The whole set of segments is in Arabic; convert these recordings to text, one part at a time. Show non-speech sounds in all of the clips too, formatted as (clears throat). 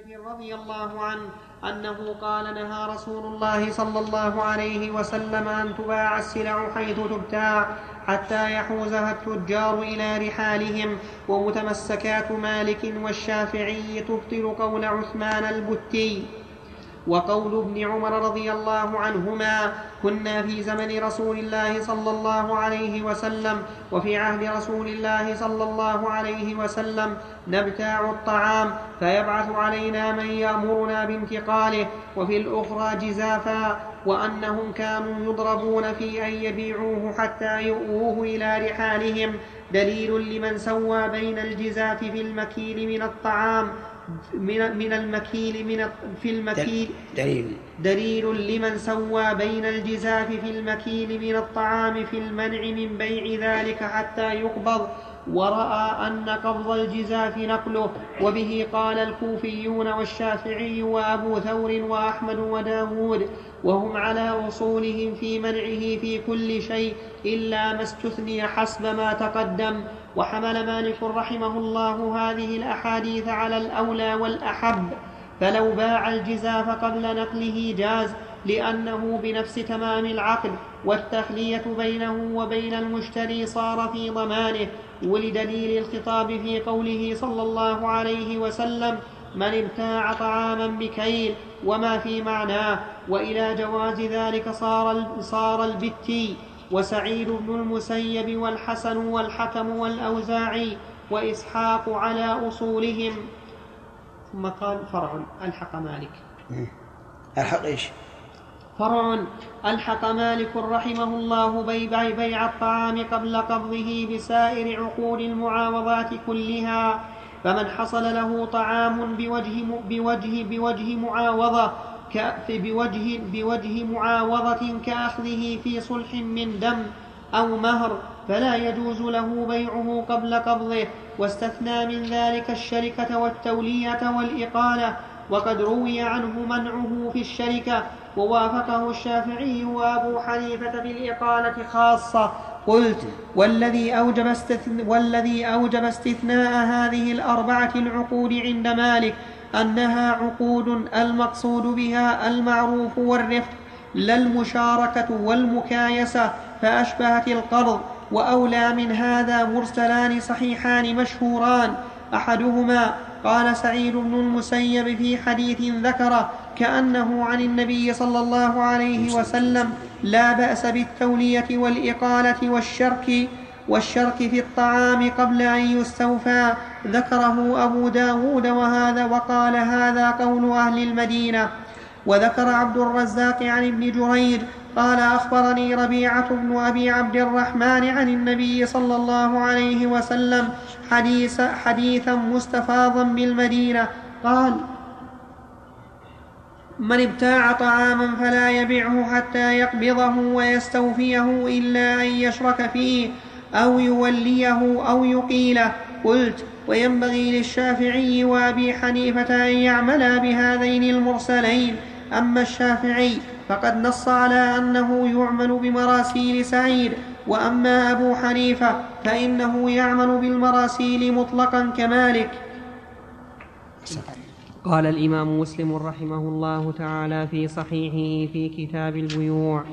ثابت رضي الله عنه أنه قال نهى رسول الله صلى الله عليه وسلم أن تباع السلع حيث تبتاع حتى يحوزها التجار إلى رحالهم ومتمسكات مالك والشافعي تبطل قول عثمان البتي وقول ابن عمر رضي الله عنهما كنا في زمن رسول الله صلى الله عليه وسلم وفي عهد رسول الله صلى الله عليه وسلم نبتاع الطعام فيبعث علينا من يأمرنا بانتقاله وفي الأخرى جزافا وأنهم كانوا يضربون في أن يبيعوه حتى يؤوه إلى رحالهم. دليل لمن سوى بين الجزاف في المكيل من الطعام من من المكيل من في المكيل. دليل. دليل لمن سوى بين الجزاف في المكيل من الطعام في المنع من بيع ذلك حتى يقبض. ورأى أن قبض الجزاف نقله وبه قال الكوفيون والشافعي وأبو ثور وأحمد وداود. وهم على أصولهم في منعه في كل شيء إلا ما استثني حسب ما تقدم. وحمل مالك رحمه الله هذه الأحاديث على الأولى والأحب فلو باع الجزاف قبل نقله جاز لأنه بنفس تمام العقد والتخلية بينه وبين المشتري صار في ضمانه. ولدليل الخطاب في قوله صلى الله عليه وسلم من ابتاع طعاما بكيل وما في معناه وإلى جواز ذلك صار صار البتي وسعيد بن المسيب والحسن والحكم والأوزاعي وإسحاق على أصولهم. ثم قال فرع ألحق مالك. ألحق إيش؟ فرع ألحق مالك رحمه الله بيع بيع الطعام قبل قبضه بسائر عقود المعاوضات كلها فمن حصل له طعام بوجه بوجه بوجه معاوضة بوجه بوجه معاوضة كأخذه في صلح من دم أو مهر فلا يجوز له بيعه قبل قبضه واستثنى من ذلك الشركة والتولية والإقالة وقد روي عنه منعه في الشركة ووافقه الشافعي وأبو حنيفة في الإقالة خاصة. قلت والذي أوجب, استثن والذي أوجب استثناء هذه الأربعة العقود عند مالك أنها عقود المقصود بها المعروف والرفق لا المشاركة والمكايسة فأشبهت القرض وأولى من هذا مرسلان صحيحان مشهوران. أحدهما قال سعيد بن المسيب في حديث ذكره كأنه عن النبي صلى الله عليه وسلم لا بأس بالتولية والإقالة والشرك. والشرك في الطعام قبل أن يستوفى. ذكره أبو داود وهذا وقال هذا قول أهل المدينة. وذكر عبد الرزاق عن ابن جريج قال أخبرني ربيعة بن أبي عبد الرحمن عن النبي صلى الله عليه وسلم حديث حديثا مستفاضا بالمدينة. قال من ابتاع طعاما فلا يبعه حتى يقبضه ويستوفيه إلا أن يشرك فيه أو يوليه أو يقيله. قلت وينبغي للشافعي وأبي حنيفة أن يعملا بهذين المرسلين. أما الشافعي فقد نص على أنه يعمل بمراسيل سعيد. وأما أبو حنيفة فإنه يعمل بالمراسيل مطلقا كمالك. قال الإمام مسلم رحمه الله تعالى في صحيحه في كتاب البيوع.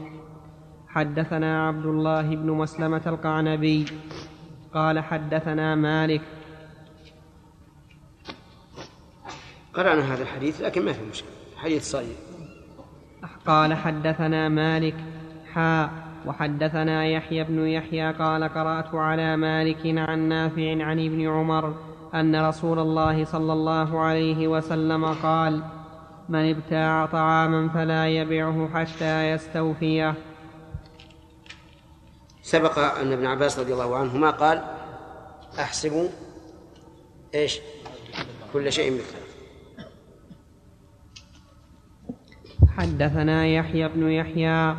حدثنا عبد الله بن مسلمة القعنبي قال حدثنا مالك. قرأنا هذا الحديث لكن ما في مشكلة. حديث صحيح. قال حدثنا مالك. حاء وحدثنا يحيى بن يحيى قال قرأت على مالك عن نافع عن ابن عمر أن رسول الله صلى الله عليه وسلم قال من ابتاع طعاما فلا يبعه حتى يستوفيه. سبق أن ابن عباس رضي الله عنهما قال أحسب إيش؟ كل شيء مثله. حدثنا يحيى بن يحيى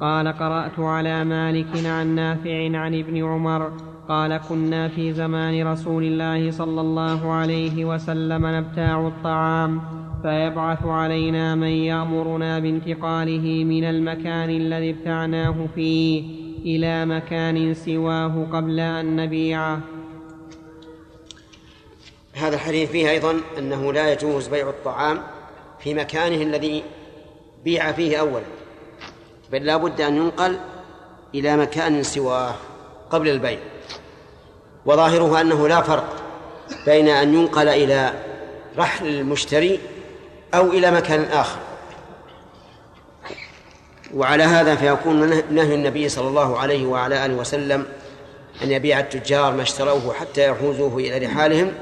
قال قرأت على مالك عن نافع عن ابن عمر قال كنا في زمان رسول الله صلى الله عليه وسلم نبتاع الطعام فيبعث علينا من يأمرنا بانتقاله من المكان الذي ابتعناه فيه. إلى مكان سواه قبل أن نبيعه هذا الحديث فيه أيضا أنه لا يجوز بيع الطعام في مكانه الذي بيع فيه أولا بل لا بد أن ينقل إلى مكان سواه قبل البيع. وظاهره أنه لا فرق بين أن ينقل إلى رحل المشتري أو إلى مكان آخر. وعلى هذا فيكون نهي النبي صلى الله عليه وعلى آله وسلم أن يبيع التجار ما اشتروه حتى يحوزوه إلى رحالهم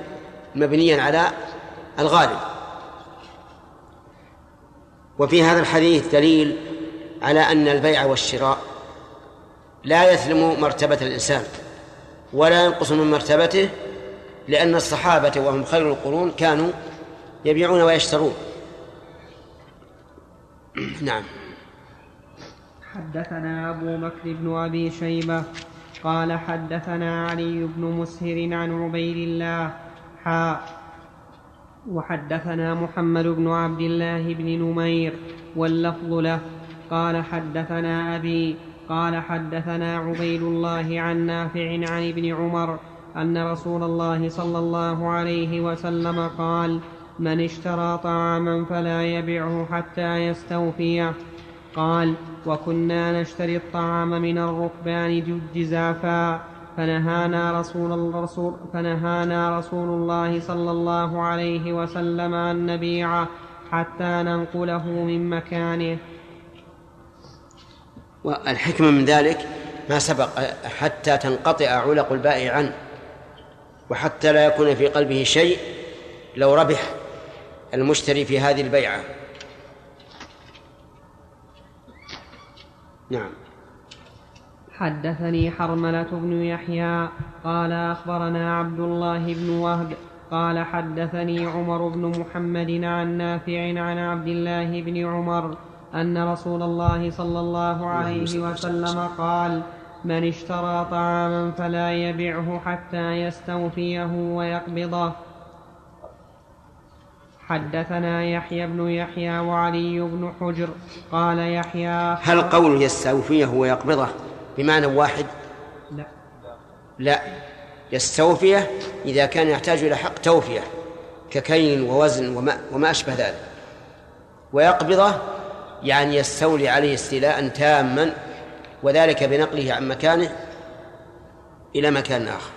مبنيا على الغالب. وفي هذا الحديث دليل على أن البيع والشراء لا يثلم مرتبة الإنسان ولا ينقص من مرتبته لأن الصحابة وهم خير القرون كانوا يبيعون ويشترون. نعم. حدثنا أبو بكر بن أبي شيبة قال حدثنا علي بن مسهر عن عبيد الله حاء وحدثنا محمد بن عبد الله بن نمير واللفظ له. قال حدثنا أبي قال حدثنا عبيد الله عن نافع عن ابن عمر أن رسول الله صلى الله عليه وسلم قال من اشترى طعاما فلا يبعه حتى يستوفيه. قال وكنا نشتري الطعام من الركبان جزافا فنهانا رسول الرسول فنهانا رسول الله صلى الله عليه وسلم أن نبيعه حتى ننقله من مكانه. والحكمة من ذلك ما سبق حتى تنقطع علق البائع عنه وحتى لا يكون في قلبه شيء لو ربح المشتري في هذه البيعة. نعم. حدثني حرملة بن يحيى قال أخبرنا عبد الله بن وهب قال حدثني عمر بن محمد عن نافع عن عبد الله بن عمر أن رسول الله صلى الله عليه وسلم قال من اشترى طعاما فلا يبعه حتى يستوفيه ويقبضه. حدثنا يحيى بن يحيى وعلي بن حجر قال يحيى هل قول يستوفيه ويقبضه بمعنى واحد؟ لا. لا. يستوفيه إذا كان يحتاج إلى حق توفية ككيل ووزن وما, وما أشبه ذلك. ويقبضه يعني يستولي عليه استيلاء تاما وذلك بنقله عن مكانه إلى مكان آخر.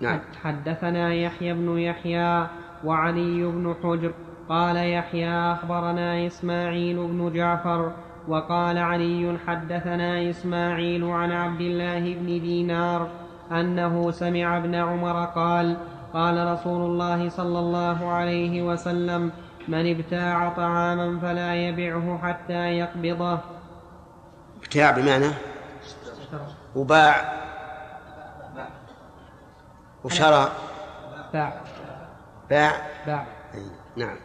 نعم. حدثنا يحيى بن يحيى وعلي بن حجر قال يحيى أخبرنا إسماعيل بن جعفر وقال علي حدثنا إسماعيل عن عبد الله بن دينار أنه سمع ابن عمر قال قال رسول الله صلى الله عليه وسلم من ابتاع طعاما فلا يبعه حتى يقبضه. ابتاع بمعنى؟ وباع. وشرى. باع. باع. باع. نعم.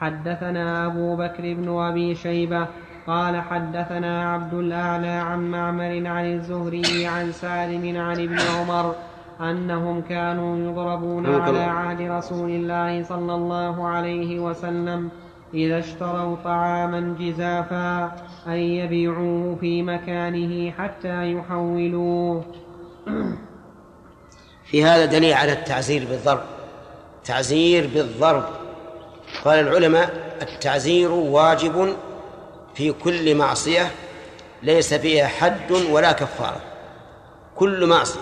حدثنا أبو بكر بن أبي شيبة قال حدثنا عبد الأعلى عن معمر عن الزهري عن سالم عن ابن عمر أنهم كانوا يضربون على عهد رسول الله صلى الله عليه وسلم إذا اشتروا طعاما جزافا أن يبيعوه في مكانه حتى يحولوه. (clears throat) في هذا دليل على التعزير بالضرب. تعزير بالضرب. قال العلماء التعزير واجب في كل معصية ليس فيها حد ولا كفارة. كل معصية.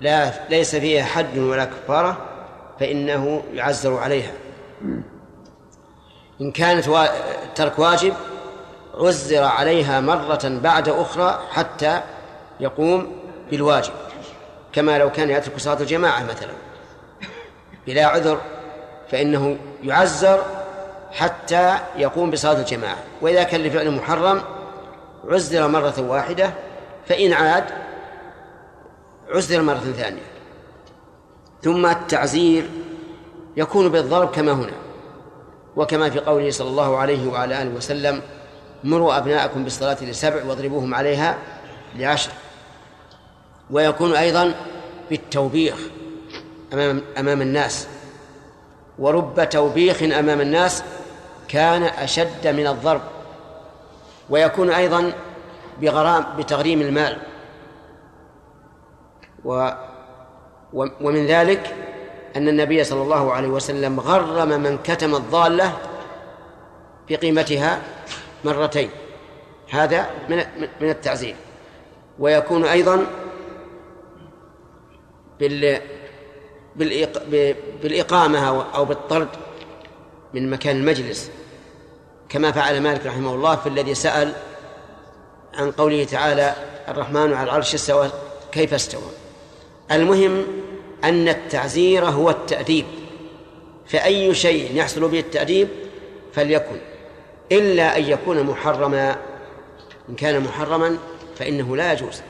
لا ليس فيها حد ولا كفارة فإنه يعزر عليها. إن كانت ترك واجب عزر عليها مرة بعد أخرى حتى يقوم بالواجب. كما لو كان يترك صلاة الجماعة مثلا. بلا عذر فإنه يعزر حتى يقوم بصلاة الجماعة. وإذا كان لفعل محرم عزر مرة واحدة فإن عاد عزر مرة ثانية. ثم التعزير يكون بالضرب كما هنا. وكما في قوله صلى الله عليه وعلى آله وسلم مروا أبناءكم بالصلاة لسبع واضربوهم عليها لعشر. ويكون أيضا بالتوبيخ أمام أمام الناس. ورب توبيخ أمام الناس كان أشد من الضرب. ويكون أيضا بغرام بتغريم المال. و ومن ذلك أن النبي صلى الله عليه وسلم غرم من كتم الضالة بقيمتها مرتين. هذا من من التعزير. ويكون أيضا بال بالإقامة أو بالطرد من مكان المجلس. كما فعل مالك رحمه الله في الذي سأل عن قوله تعالى الرحمن على العرش استوى كيف استوى. المهم أن التعزير هو التأديب. فأي شيء يحصل به التأديب فليكن إلا أن يكون محرما. إن كان محرما فإنه لا يجوز.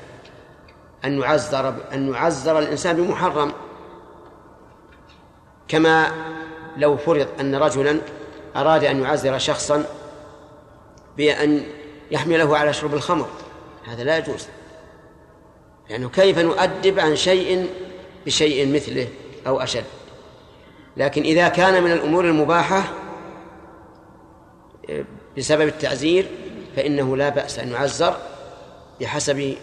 أن يعزر أن يعزر الإنسان بمحرم. كما لو فرض أن رجلا أراد أن يعزر شخصا بأن يحمله على شرب الخمر هذا لا يجوز. لأنه كيف نؤدب عن شيء بشيء مثله أو أشد؟ لكن إذا كان من الأمور المباحة بسبب التعزير فإنه لا بأس أن يعزر بحسب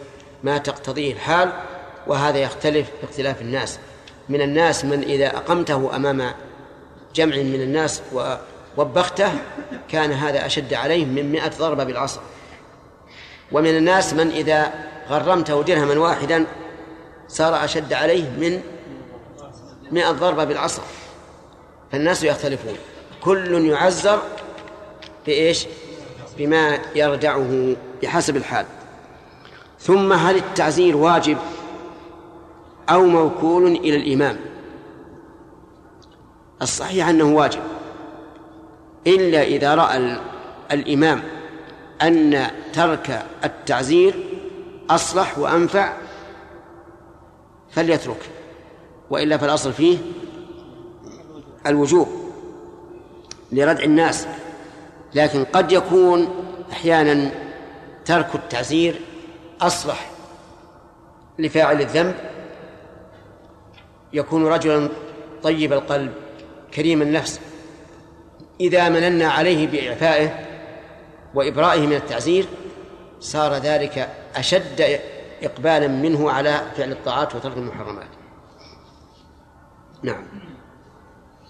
ما تقتضيه الحال وهذا يختلف باختلاف الناس. من الناس من إذا أقمته أمام جمع من الناس ووبخته كان هذا أشد عليه من مئة ضربة بالعصا ومن الناس من إذا غرمته درهما واحدا صار أشد عليه من مئة ضربة بالعصا فالناس يختلفون. كل يعزر بإيش؟ بما يردعه بحسب الحال. ثم هل التعزير واجب أو موكول إلى الإمام؟ الصحيح أنه واجب إلا إذا رأى الإمام أن ترك التعزير أصلح وأنفع فليترك وإلا فالأصل فيه الوجوب لردع الناس لكن قد يكون أحيانا ترك التعزير أصلح لفاعل الذنب يكون رجلا طيب القلب كريم النفس إذا مننا عليه بإعفائه وإبرائه من التعزير صار ذلك أشد إقبالا منه على فعل الطاعات وترك المحرمات. نعم.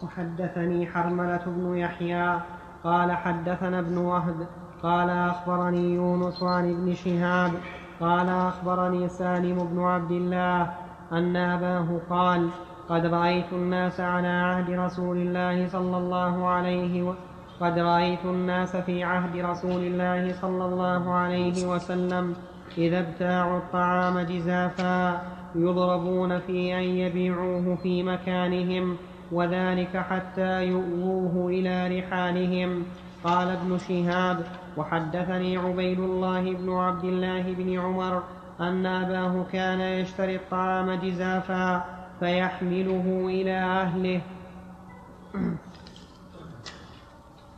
وحدثني حرملة بن يحيى قال حدثنا ابن وهب قال أخبرني يونس عن ابن شهاب قال أخبرني سالم بن عبد الله أن أباه قال قد رأيت الناس على عهد رسول الله صلى الله عليه وسلم قد رأيت الناس في عهد رسول الله صلى الله عليه وسلم إذا ابتاعوا الطعام جزافا يضربون في أن يبيعوه في مكانهم وذلك حتى يؤووه إلى رحالهم. قال ابن شهاب وحدثني عبيد الله بن عبد الله بن عمر أن أباه كان يشتري الطعام جزافا فيحمله إلى أهله.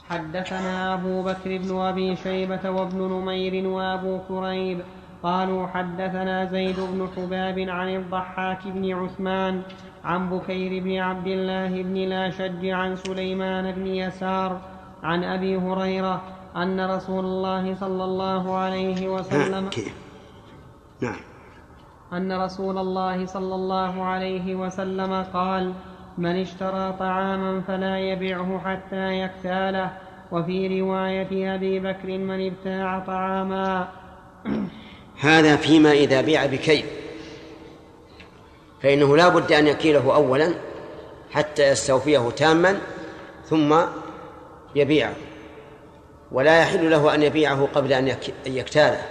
حدثنا أبو بكر بن أبي شيبة وابن نمير وأبو كريب قالوا حدثنا زيد بن حباب عن الضحاك بن عثمان عن بكير بن عبد الله بن الأشج عن سليمان بن يسار عن أبي هريرة أن رسول الله صلى الله عليه وسلم نعم. أن رسول الله صلى الله عليه وسلم قال من اشترى طعاما فلا يبعه حتى يكتاله. وفي رواية أبي بكر من ابتاع طعاما. هذا فيما إذا بيع بكيل فإنه لا بد أن يكيله أولا حتى يستوفيه تاما ثم يبيعه. ولا يحل له أن يبيعه قبل أن يكتاله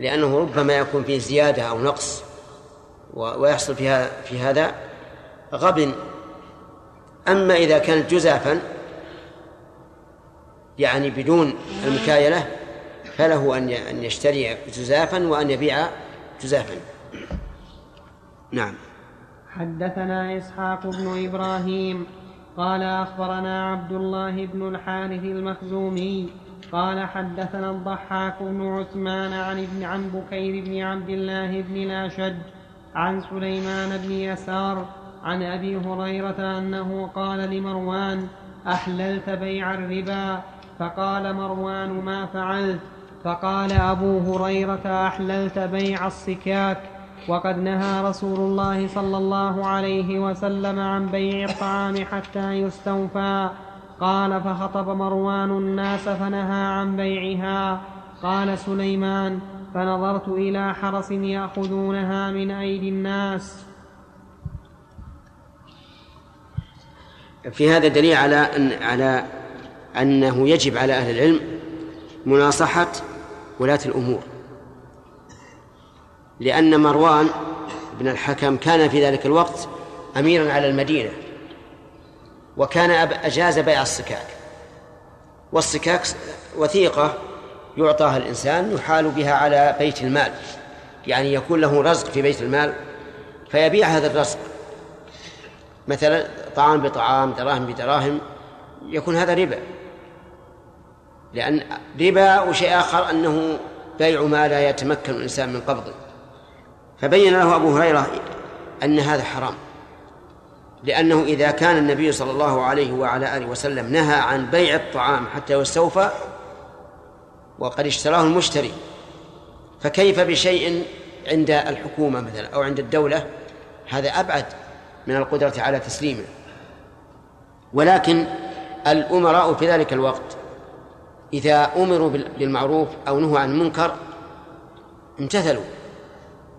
لأنه ربما يكون فيه زيادة أو نقص ويحصل فيها في هذا غبن. أما إذا كانت جزافا يعني بدون المكايلة فله أن أن يشتري جزافا وأن يبيع جزافا. نعم. حدثنا إسحاق بن إبراهيم قال أخبرنا عبد الله بن الحارث المخزومي قال حدثنا الضحاك بن عثمان عن ابن عن بكير بن عبد الله بن الأشج عن سليمان بن يسار عن أبي هريرة أنه قال لمروان أحللت بيع الربا فقال مروان ما فعلت فقال أبو هريرة أحللت بيع الصكاك وقد نهى رسول الله صلى الله عليه وسلم عن بيع الطعام حتى يستوفى. قال فخطب مروان الناس فنهى عن بيعها. قال سليمان فنظرت إلى حرس يأخذونها من أيدي الناس. في هذا دليل على أن على أنه يجب على أهل العلم مناصحة ولاة الأمور. لأن مروان بن الحكم كان في ذلك الوقت أميرا على المدينة وكان أجاز بيع الصكاك والصكاك وثيقة يعطاها الإنسان يحال بها على بيت المال. يعني يكون له رزق في بيت المال فيبيع هذا الرزق. مثلا طعام بطعام دراهم بدراهم يكون هذا ربا. لأن ربا وشيء آخر أنه بيع ما لا يتمكن الإنسان من قبضه. فبين له أبو هريرة أن هذا حرام. لأنه إذا كان النبي صلى الله عليه وعلى آله وسلم نهى عن بيع الطعام حتى يستوفى وقد اشتراه المشتري فكيف بشيء عند الحكومة مثلا أو عند الدولة؟ هذا أبعد من القدرة على تسليمه. ولكن الأمراء في ذلك الوقت إذا أمروا بالمعروف أو نهوا عن المنكر امتثلوا.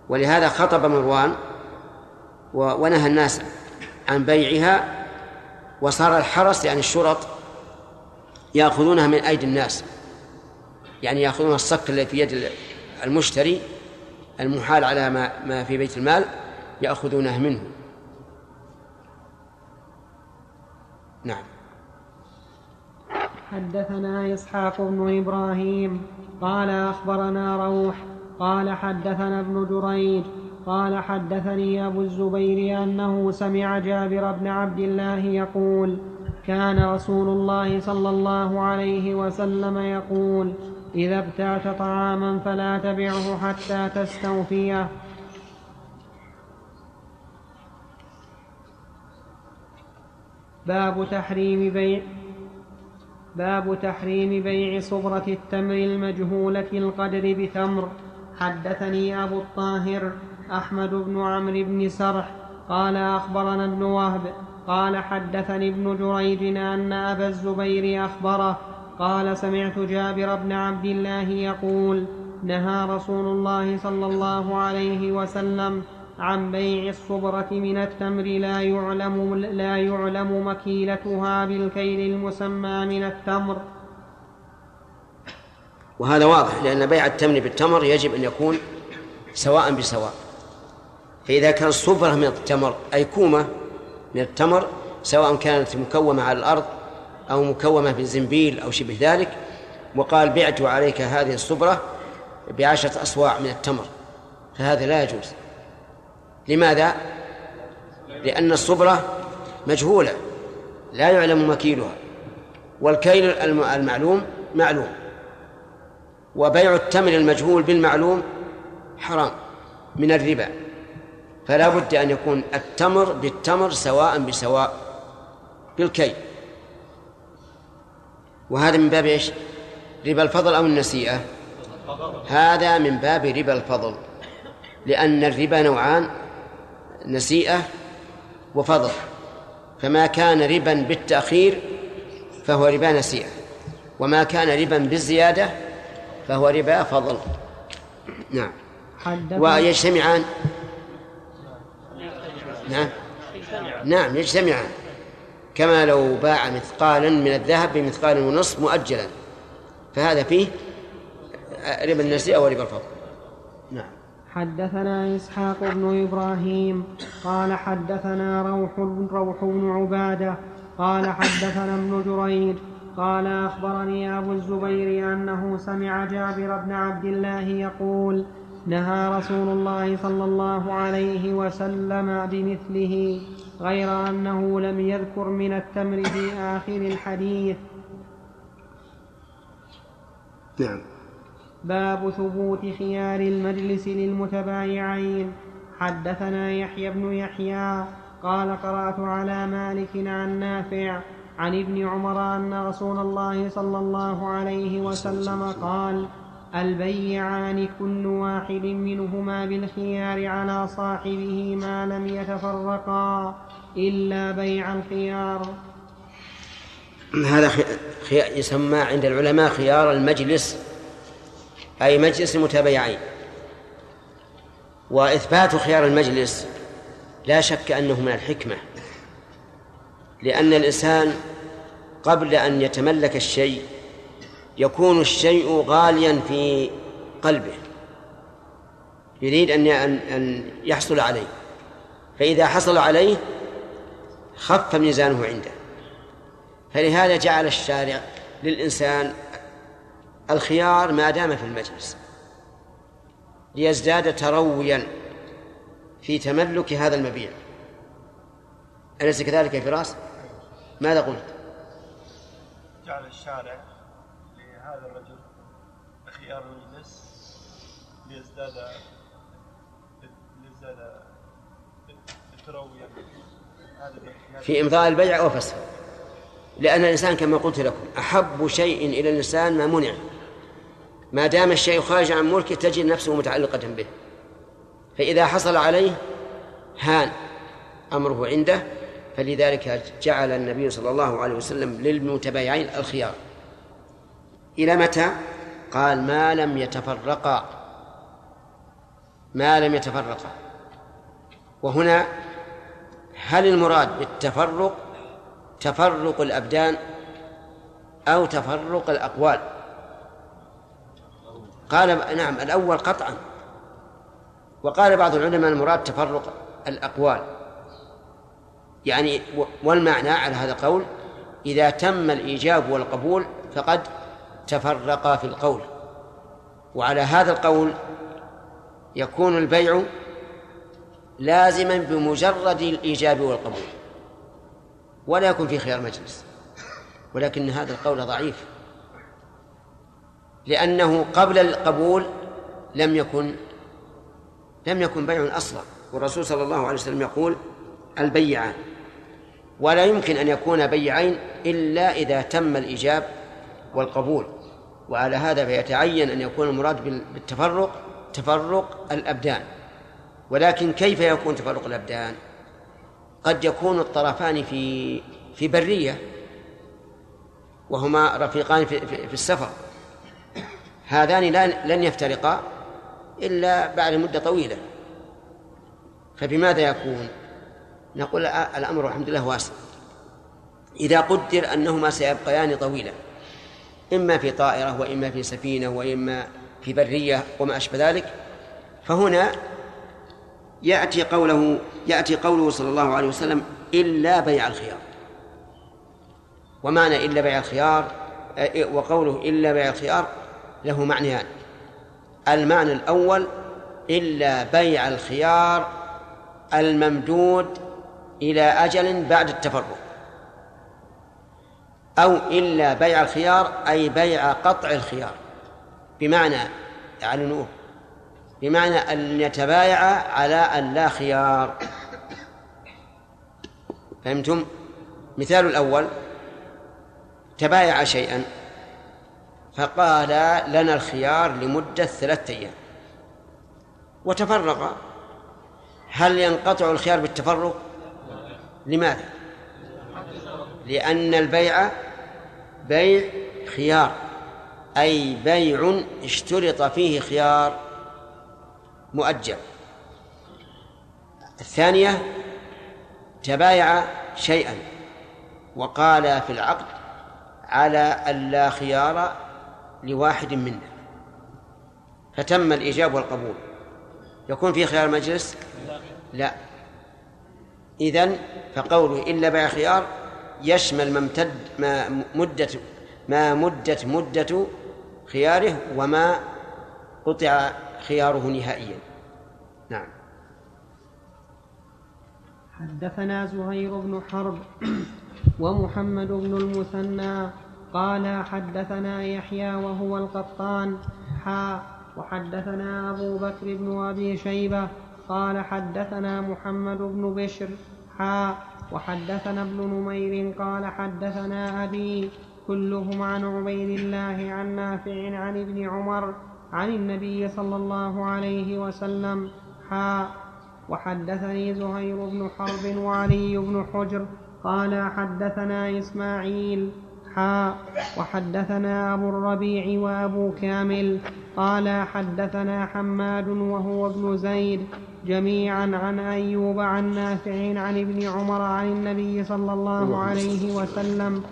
ولهذا خطب مروان ونهى الناس عن بيعها وصار الحرس يعني الشرط يأخذونها من أيدي الناس يعني يأخذون الصك الذي في يد المشتري المحال على ما, ما في بيت المال يأخذونه منه. نعم. حدثنا إسحاق بن إبراهيم قال أخبرنا روح قال حدثنا ابن جريج قال حدثني أبو الزبير أنه سمع جابر بن عبد الله يقول كان رسول الله صلى الله عليه وسلم يقول إذا ابتعت طعاما فلا تبعه حتى تستوفيه. باب تحريم بيع باب تحريم بيع صبرة التمر المجهولة القدر بتمر. حدثني أبو الطاهر أحمد بن عمرو بن سرح قال أخبرنا ابن وهب قال حدثني ابن جريج أن أبا الزبير أخبره قال سمعت جابر بن عبد الله يقول نهى رسول الله صلى الله عليه وسلم عن بيع الصبرة من التمر لا يعلم لا يعلم مكيلتها بالكيل المسمى من التمر. وهذا واضح لأن بيع التمر بالتمر يجب أن يكون سواء بسواء. فإذا كان الصبرة من التمر أي كومة من التمر سواء كانت مكومة على الأرض أو مكومة بزنبيل أو شبه ذلك وقال بعت عليك هذه الصبرة بعشرة أصواع من التمر فهذا لا يجوز. لماذا؟ لأن الصبرة مجهولة لا يعلم مكيلها والكيل المعلوم معلوم. وبيع التمر المجهول بالمعلوم حرام من الربا. فلا بد أن يكون التمر بالتمر سواء بسواء بالكي وهذا من باب إيش؟ ربا الفضل أو النسيئة؟ هذا من باب ربا الفضل. لأن الربا نوعان نسيئة وفضل. فما كان ربا بالتأخير فهو ربا نسيئة وما كان ربا بالزيادة فهو ربا فضل. نعم. ويجتمعان؟ نعم. نعم يجتمعان. كما لو باع مثقالا من الذهب بمثقال ونصف مؤجلا. فهذا فيه ربا النسيئة وربا الفضل. نعم. حدثنا إسحاق بن إبراهيم. قال حدثنا روح روح بن عبادة. قال حدثنا ابن جريج. قال أخبرني أبو الزبير أنه سمع جابر بن عبد الله يقول نهى رسول الله صلى الله عليه وسلم بمثله غير أنه لم يذكر من التمر في آخر الحديث. نعم. باب ثبوت خيار المجلس للمتبايعين. حدثنا يحيى بن يحيى قال قرأت على مالك عن نافع عن ابن عمر أن رسول الله صلى الله عليه وسلم قال البيعان كل واحد منهما بالخيار على صاحبه ما لم يتفرقا إلا بيع الخيار. هذا يسمى عند العلماء خيار المجلس أي مجلس المتبايعين وإثبات خيار المجلس لا شك أنه من الحكمة. لأن الإنسان قبل أن يتملك الشيء يكون الشيء غاليا في قلبه يريد أن أن يحصل عليه. فإذا حصل عليه خف ميزانه عنده. فلهذا جعل الشارع للإنسان الخيار ما دام في المجلس ليزداد ترويا في تملك هذا المبيع. أليس كذلك يا فراس؟ ماذا قلت؟ جعل الشارع لهذا الرجل خيار المجلس ليزداد ليزداد ترويا. في إمضاء البيع وفسخه لأن الإنسان كما قلت لكم أحب شيء إلى الإنسان ما منع. ما دام الشيء خارج عن ملكه تجد نفسه متعلقة به. فإذا حصل عليه هان أمره عنده فلذلك جعل النبي صلى الله عليه وسلم للمتبايعين الخيار. إلى متى؟ قال ما لم يتفرقا. ما لم يتفرقا. وهنا هل المراد بالتفرق تفرق الأبدان أو تفرق الأقوال؟ قال نعم الأول قطعا. وقال بعض العلماء المراد تفرق الأقوال. يعني والمعنى على هذا القول إذا تم الإيجاب والقبول فقد تفرقا في القول. وعلى هذا القول يكون البيع لازما بمجرد الإيجاب والقبول ولا يكون في خيار مجلس ولكن هذا القول ضعيف لأنه قبل القبول لم يكن لم يكن بيع أصلا. والرسول صلى الله عليه وسلم يقول البيعان ولا يمكن أن يكون بيعين إلا إذا تم الإيجاب والقبول. وعلى هذا فيتعين أن يكون المراد بالتفرق تفرق الأبدان. ولكن كيف يكون تفرق الأبدان؟ قد يكون الطرفان في في برية وهما رفيقان في, في, في السفر. هذان لن يفترقا إلا بعد مدة طويلة. فبماذا يكون؟ نقول الأمر الحمد لله واسع. إذا قدر أنهما سيبقيان طويلا إما في طائرة وإما في سفينة وإما في برية وما أشبه ذلك فهنا يأتي قوله يأتي قوله صلى الله عليه وسلم إلا بيع الخيار. ومعنى إلا بيع الخيار وقوله إلا بيع الخيار له معنيان. المعنى الأول إلا بيع الخيار الممدود إلى أجل بعد التفرق. أو إلا بيع الخيار أي بيع قطع الخيار. بمعنى يعلنوه بمعنى أن يتبايع على أن لا خيار. فهمتم؟ مثال الأول تبايع شيئا فقال لنا الخيار لمدة ثلاثة أيام. وتفرق هل ينقطع الخيار بالتفرق؟ لماذا؟ لأن البيع بيع خيار أي بيع اشترط فيه خيار مؤجل. الثانية تبايع شيئا وقال في العقد على أن لا خيار لواحد منا. فتم الإيجاب والقبول. يكون في خيار مجلس لا. إذن فقوله إلا بيع خيار يشمل ما امتد ما مدة ما مدت مدة خياره وما قطع خياره نهائيا. نعم. حدثنا زهير بن حرب (clears throat) ومحمد بن المثنى قال حدثنا يحيى وهو القطان حا وحدثنا أبو بكر بن أبي شيبة قال حدثنا محمد بن بشر حا وحدثنا ابن نمير قال حدثنا أبي كلهم عن عبيد الله عن نافع عن ابن عمر عن النبي صلى الله عليه وسلم حا وحدثني زهير بن حرب وعلي بن حجر قال حدثنا إسماعيل حا وحدثنا أبو الربيع وأبو كامل قال حدثنا حماد وهو ابن زيد جميعا عن أيوب عن نافع عن ابن عمر عن النبي صلى الله عليه وسلم.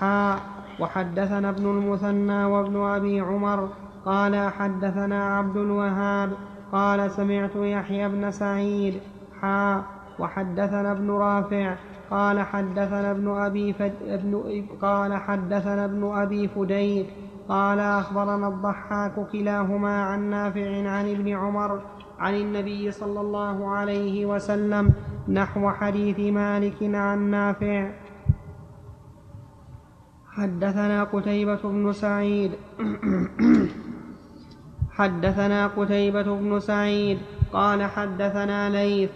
حا وحدثنا ابن المثنى وابن أبي عمر قال حدثنا عبد الوهاب قال سمعت يحيى بن سعيد. حا وحدثنا ابن رافع قال حدثنا ابن أبي فد... ابن... قال حدثنا ابن أبي فديك قال أخبرنا الضحاك كلاهما عن نافع عن ابن عمر عن النبي صلى الله عليه وسلم نحو حديث مالك عن نافع. حدثنا قتيبة بن سعيد. (coughs) حدثنا قتيبة بن سعيد قال حدثنا ليث.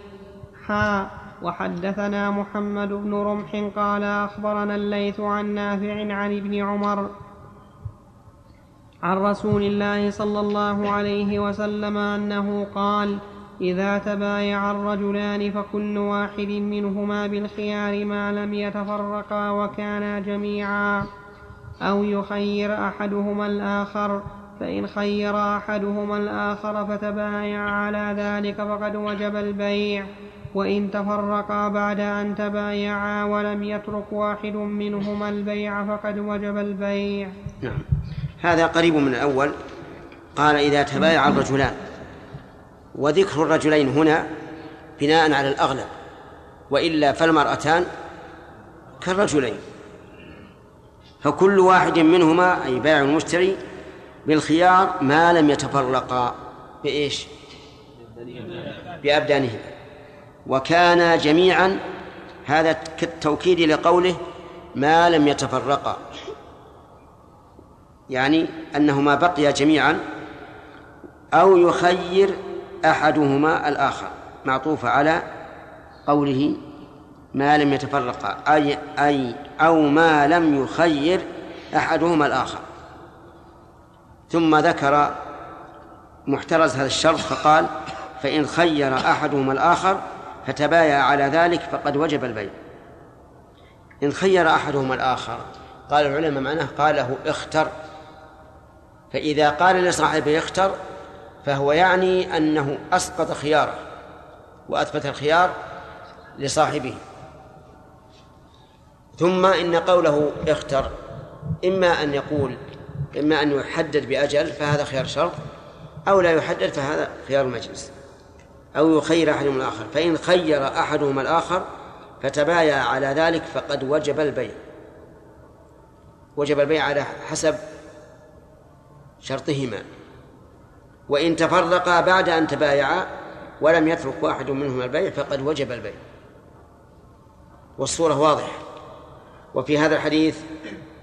حا وحدثنا محمد بن رمح قال أخبرنا الليث عن نافع عن ابن عمر عن رسول الله صلى الله عليه وسلم أنه قال إذا تبايع الرجلان فكل واحد منهما بالخيار ما لم يتفرقا وكانا جميعا. أو يخير أحدهما الآخر فإن خير أحدهما الآخر فتبايع على ذلك فقد وجب البيع. وإن تفرقا بعد أن تبايعا ولم يترك واحد منهما البيع فقد وجب البيع. نعم. هذا قريب من الأول. قال إذا تبايع الرجلان وذكر الرجلين هنا بناء على الأغلب وإلا فالمرأتان كالرجلين. فكل واحد منهما أي بائع المشتري بالخيار ما لم يتفرقا بإيش؟ بأبدانهما. وكانا جميعا هذا كالتوكيد لقوله ما لم يتفرقا. يعني أنهما بقيا جميعا أو يخير أحدهما الآخر. معطوف على قوله ما لم يتفرقا أي أي أو ما لم يخير أحدهما الآخر. ثم ذكر محترز هذا الشرط فقال فإن خير أحدهما الآخر فتبايع على ذلك فقد وجب البيع. إن خير أحدهما الآخر. قال العلماء معناه قال له اختر. فإذا قال لصاحبه اختر فهو يعني أنه أسقط خياره وأثبت الخيار لصاحبه. ثم إن قوله اختر إما أن يقول إما أن يحدد بأجل فهذا خيار شرط أو لا يحدد فهذا خيار المجلس. أو يخير أحدهم الآخر. فإن خير أحدهما الآخر فتبايع على ذلك فقد وجب البيع. وجب البيع على حسب شرطهما. وإن تفرقا بعد أن تبايعا ولم يترك واحد منهما البيع فقد وجب البيع. والصورة واضحة. وفي هذا الحديث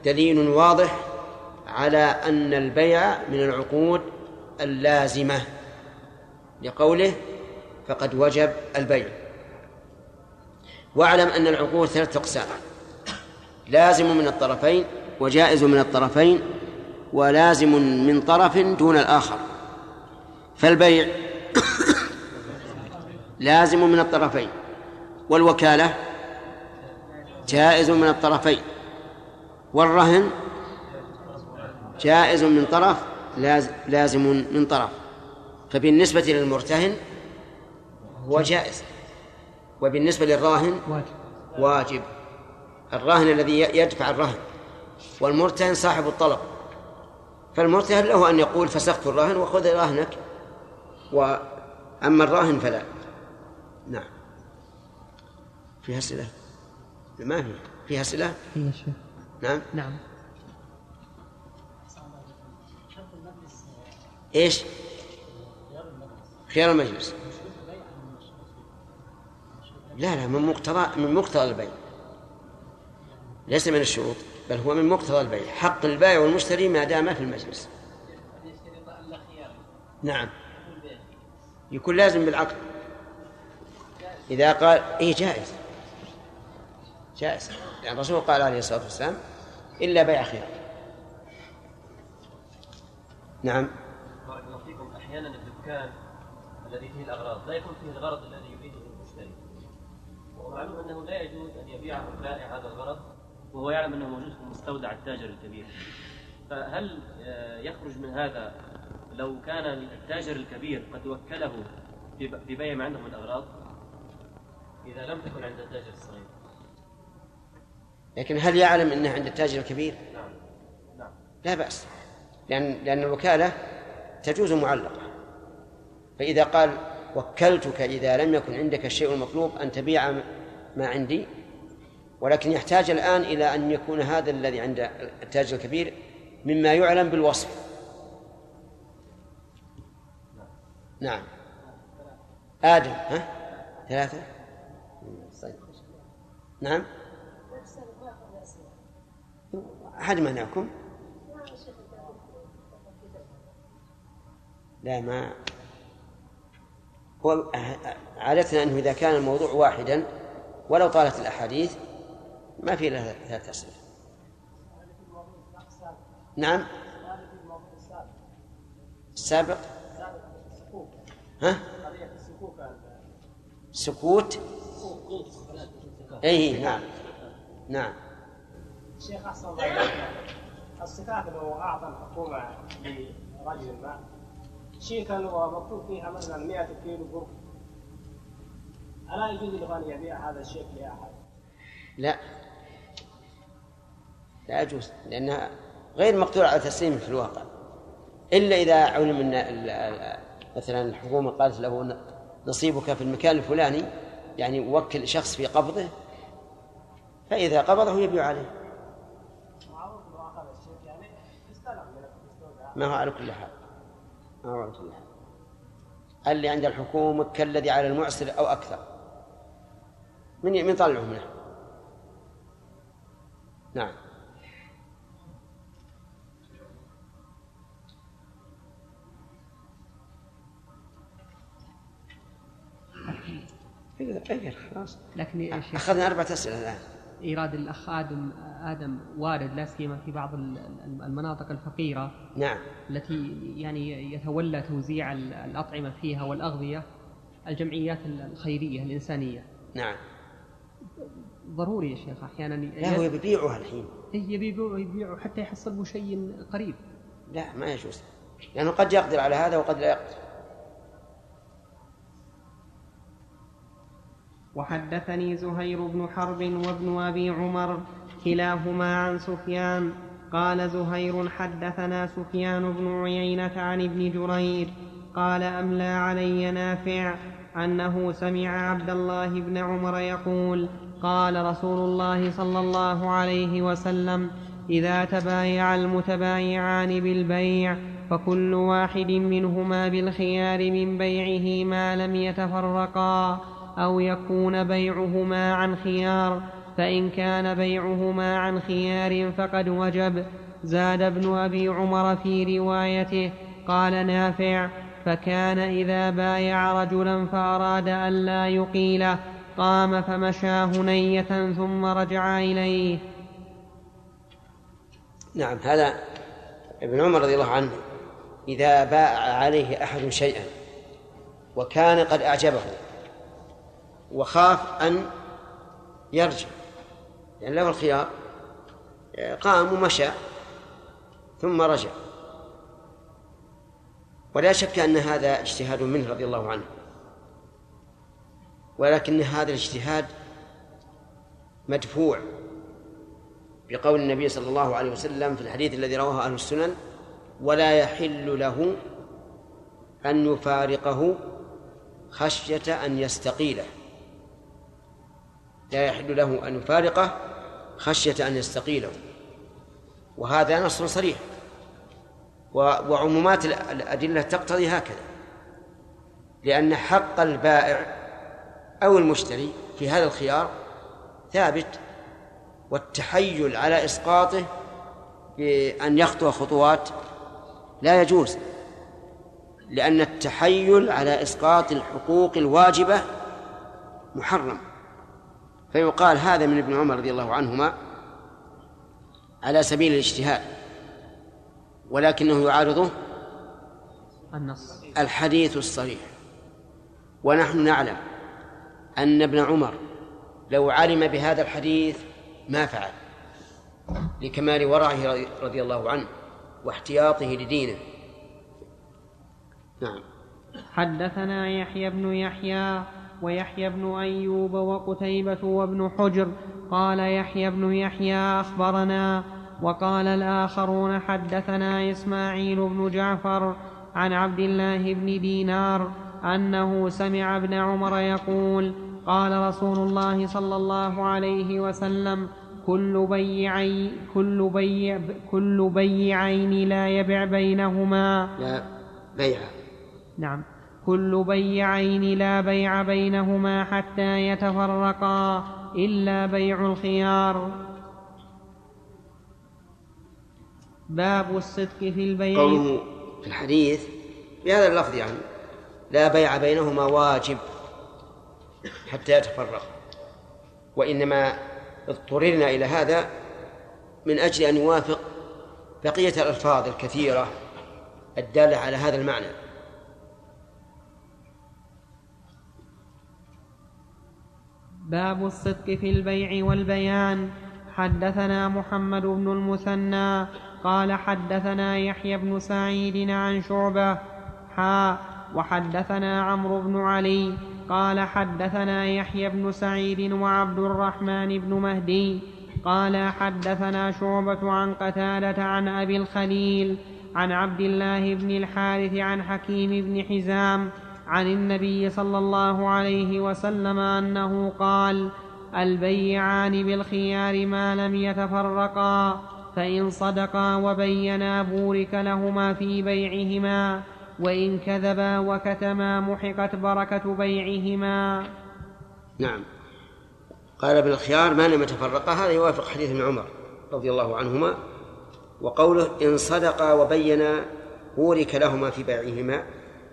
دليل واضح على أن البيع من العقود اللازمة لقوله فقد وجب البيع. واعلم أن العقود ثلاثة أقسام. لازم من الطرفين وجائز من الطرفين ولازم من طرف دون الآخر. فالبيع (coughs) لازم من الطرفين والوكالة جائز من الطرفين والرهن جائز من طرف لازم من طرف. فبالنسبة للمرتهن هو جائز. وبالنسبة للراهن واجب. الراهن الذي يدفع الرهن. والمرتهن صاحب الطلب. فالمرتهن له أن يقول فسخت الراهن وخذ راهنك. وأما الراهن فلا. نعم. فيها أسئلة؟ ما في. فيها أسئلة؟ فيها شيء نعم. نعم. إيش؟ خيار المجلس. لا لا من مقتضى من مقتضى البيع. ليس من الشروط بل هو من مقتضى البيع. حق البائع والمشتري ما دام في المجلس. نعم. يكون لازم بالعقد. إذا قال إيه جائز. جائز. يعني الرسول قال عليه الصلاة والسلام إلا بيع خيار. نعم. فيكم. أحيانا الدكان الذي فيه الأغراض لا يكون فيه الغرض الذي ومعلوم أنه لا يجوز أن يبيعه البائع هذا الغرض وهو يعلم أنه موجود في مستودع التاجر الكبير. فهل آه، يخرج من هذا لو كان التاجر الكبير قد وكله في بيع ما عنده من الاغراض إذا لم تكن عند التاجر الصغير. لكن هل يعلم أنه عند التاجر الكبير؟ نعم نعم. لا بأس. لأن لأن الوكالة تجوز معلقة. فإذا قال وكلتك إذا لم يكن عندك الشيء المطلوب أن تبيع ما عندي. ولكن يحتاج الآن إلى أن يكون هذا الذي عند التاجر الكبير مما يعلم بالوصف. نعم. آدم ها؟ ثلاثة؟ نعم. أحد منعكم لا ما. هو عادتنا أنه إذا كان الموضوع واحدا ولو طالت الأحاديث ما في لها ثلاث أسئلة نعم. السابق. ها؟ سكوت. اي نعم. نعم. شيخ أحسن الله الصفات لو أعطى الحكومة لرجل ما شيكا ومكتوب فيها مثلا 100 كيلو برك ألا يجوز له أن يبيع هذا الشيك لأحد؟ لا. لا يجوز لأنها غير مقدور على تسليمه في الواقع. إلا إذا علم أن مثلا الحكومة قالت له نصيبك في المكان الفلاني يعني وكل شخص في قبضه فإذا قبضه يبيع عليه. ما هو على كل حال. ما هو على كل حال. اللي عند الحكومة كالذي على المعسر أو أكثر. من من طلعه منه نعم. خلاص. لكن يا شيخ أخذنا أربعة أسئلة الآن. إيراد الاخ آدم آدم وارد لا سيما في بعض المناطق الفقيرة. نعم. التي يعني يتولى توزيع الأطعمة فيها والأغذية الجمعيات الخيرية الإنسانية. نعم. ضروري يا شيخ أحيانا لا هو يبيعها الحين. إيه يبيعوا يبيعوا حتى يحصل شيء قريب. لا ما يجوز. لأنه قد يقدر على هذا وقد لا يقدر. وحدثني زهير بن حرب وابن أبي عمر كلاهما عن سفيان. قال زهير حدثنا سفيان بن عيينة عن ابن جرير. قال أملى علي نافع أنه سمع عبد الله بن عمر يقول قال رسول الله صلى الله عليه وسلم إذا تبايع المتبايعان بالبيع فكل واحد منهما بالخيار من بيعه ما لم يتفرقا أو يكون بيعهما عن خيار فإن كان بيعهما عن خيار فقد وجب. زاد ابن أبي عمر في روايته قال نافع فكان إذا بايع رجلا فأراد أن لا يقيله قام فمشى هنيه ثم رجع إليه. نعم هذا ابن عمر رضي الله عنه إذا باع عليه أحد شيئا وكان قد أعجبه وخاف أن يرجع يعني له الخيار قام ومشى ثم رجع. ولا شك أن هذا اجتهاد منه رضي الله عنه. ولكن هذا الاجتهاد مدفوع بقول النبي صلى الله عليه وسلم في الحديث الذي رواه أهل السنن ولا يحل له أن يفارقه خشية أن يستقيله. لا يحل له أن يفارقه خشية أن يستقيله. وهذا نص صريح. وعمومات الأدلة تقتضي هكذا. لأن حق البائع أو المشتري في هذا الخيار ثابت والتحيل على إسقاطه بأن يخطو خطوات لا يجوز لأن التحيل على إسقاط الحقوق الواجبة محرم. فيقال هذا من ابن عمر رضي الله عنهما على سبيل الاجتهاد ولكنه يعارضه النص. الحديث الصريح. ونحن نعلم أن ابن عمر لو علم بهذا الحديث ما فعل لكمال ورعه رضي الله عنه واحتياطه لدينه. نعم. حدثنا يحيى بن يحيى ويحيى بن أيوب وقتيبة وابن حجر قال يحيى بن يحيى أخبرنا وقال الآخرون حدثنا إسماعيل بن جعفر عن عبد الله بن دينار أنه سمع ابن عمر يقول قال رسول الله صلى الله عليه وسلم كل بيعي كل بيع كل بيعين لا يبع بينهما. لا بيع. نعم. كل بيعين لا بيع بينهما حتى يتفرقا إلا بيع الخيار. باب الصدق في البيع. قوله في الحديث بهذا اللفظ يعني لا بيع بينهما واجب. حتى يتفرق وإنما اضطررنا إلى هذا من أجل أن يوافق بقية الألفاظ الكثيرة الدالة على هذا المعنى. باب الصدق في البيع والبيان. حدثنا محمد بن المثنى قال حدثنا يحيى بن سعيد عن شعبة حا وحدثنا عمرو بن علي قال حدثنا يحيى بن سعيد وعبد الرحمن بن مهدي قال حدثنا شعبة عن قتادة عن أبي الخليل عن عبد الله بن الحارث عن حكيم بن حزام عن النبي صلى الله عليه وسلم أنه قال البيعان بالخيار ما لم يتفرقا فإن صدقا وبينا بورك لهما في بيعهما. وإن كذبا وكتما محقت بركة بيعهما. نعم. قال بالخيار ما لم يتفرقا؟ هذا يوافق حديث ابن عمر رضي الله عنهما وقوله إن صدقا وبينا بورك لهما في بيعهما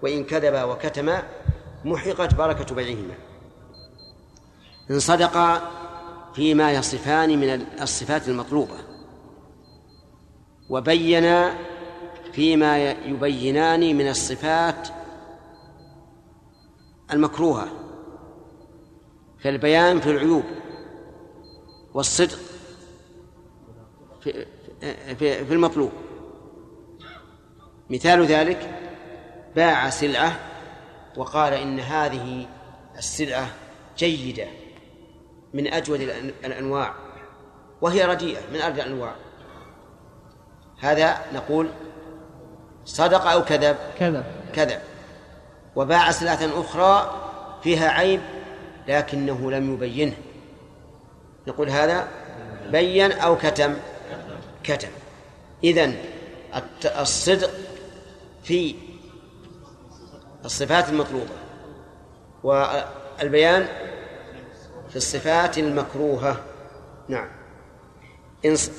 وإن كذبا وكتما محقت بركة بيعهما. إن صدقا فيما يصفان من الصفات المطلوبة وبينا فيما يبينان من الصفات المكروهة فالبيان في العيوب والصدق في, في, المطلوب. مثال ذلك باع سلعة وقال إن هذه السلعة جيدة من أجود الأنواع وهي رديئة من أردى الأنواع. هذا نقول صدق أو كذب؟ كذب. كذب. وباع سلعة أخرى فيها عيب لكنه لم يبينه. نقول هذا بين أو كتم؟ كتم. إذن الصدق في الصفات المطلوبة والبيان في الصفات المكروهة. نعم.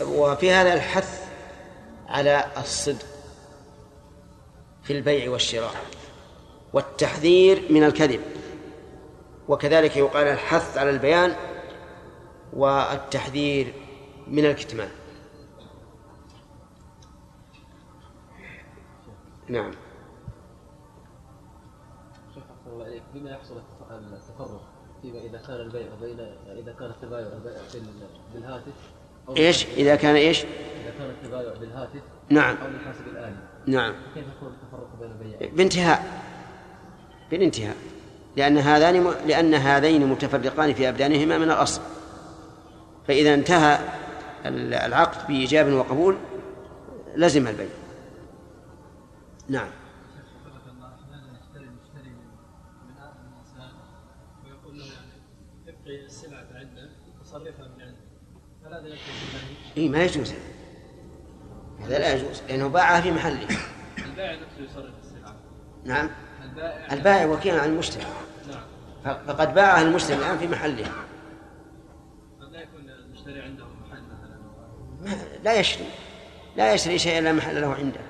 وفي هذا الحث على الصدق. في البيع والشراء والتحذير من الكذب. وكذلك يقال الحث على البيان والتحذير من الكتمان. نعم. بما يحصل التفرق فيما إذا كان البيع بين إذا كان التبايع بالهاتف إيش؟ إذا كان إيش؟ إذا كان التبايع بالهاتف نعم. أو بالحاسب الآلي. نعم. كيف يكون التفرق بين البيعين؟ بانتهاء. بالانتهاء. لأن هذان لأن هذين متفرقان في أبدانهما من الأصل. فإذا انتهى العقد بإيجاب وقبول لزم البيع. نعم؟ اي ما يجوز. هذا لا يجوز لأنه باعها في محله. البائع نفسه يصرف السلعة نعم. البائع البائع وكيل عن المشتري. نعم. فقد باعها المشتري الآن في محله. قد لا يكون المشتري عنده محل مثلا. لا يشتري. لا يشتري شيئا لا محل له عنده.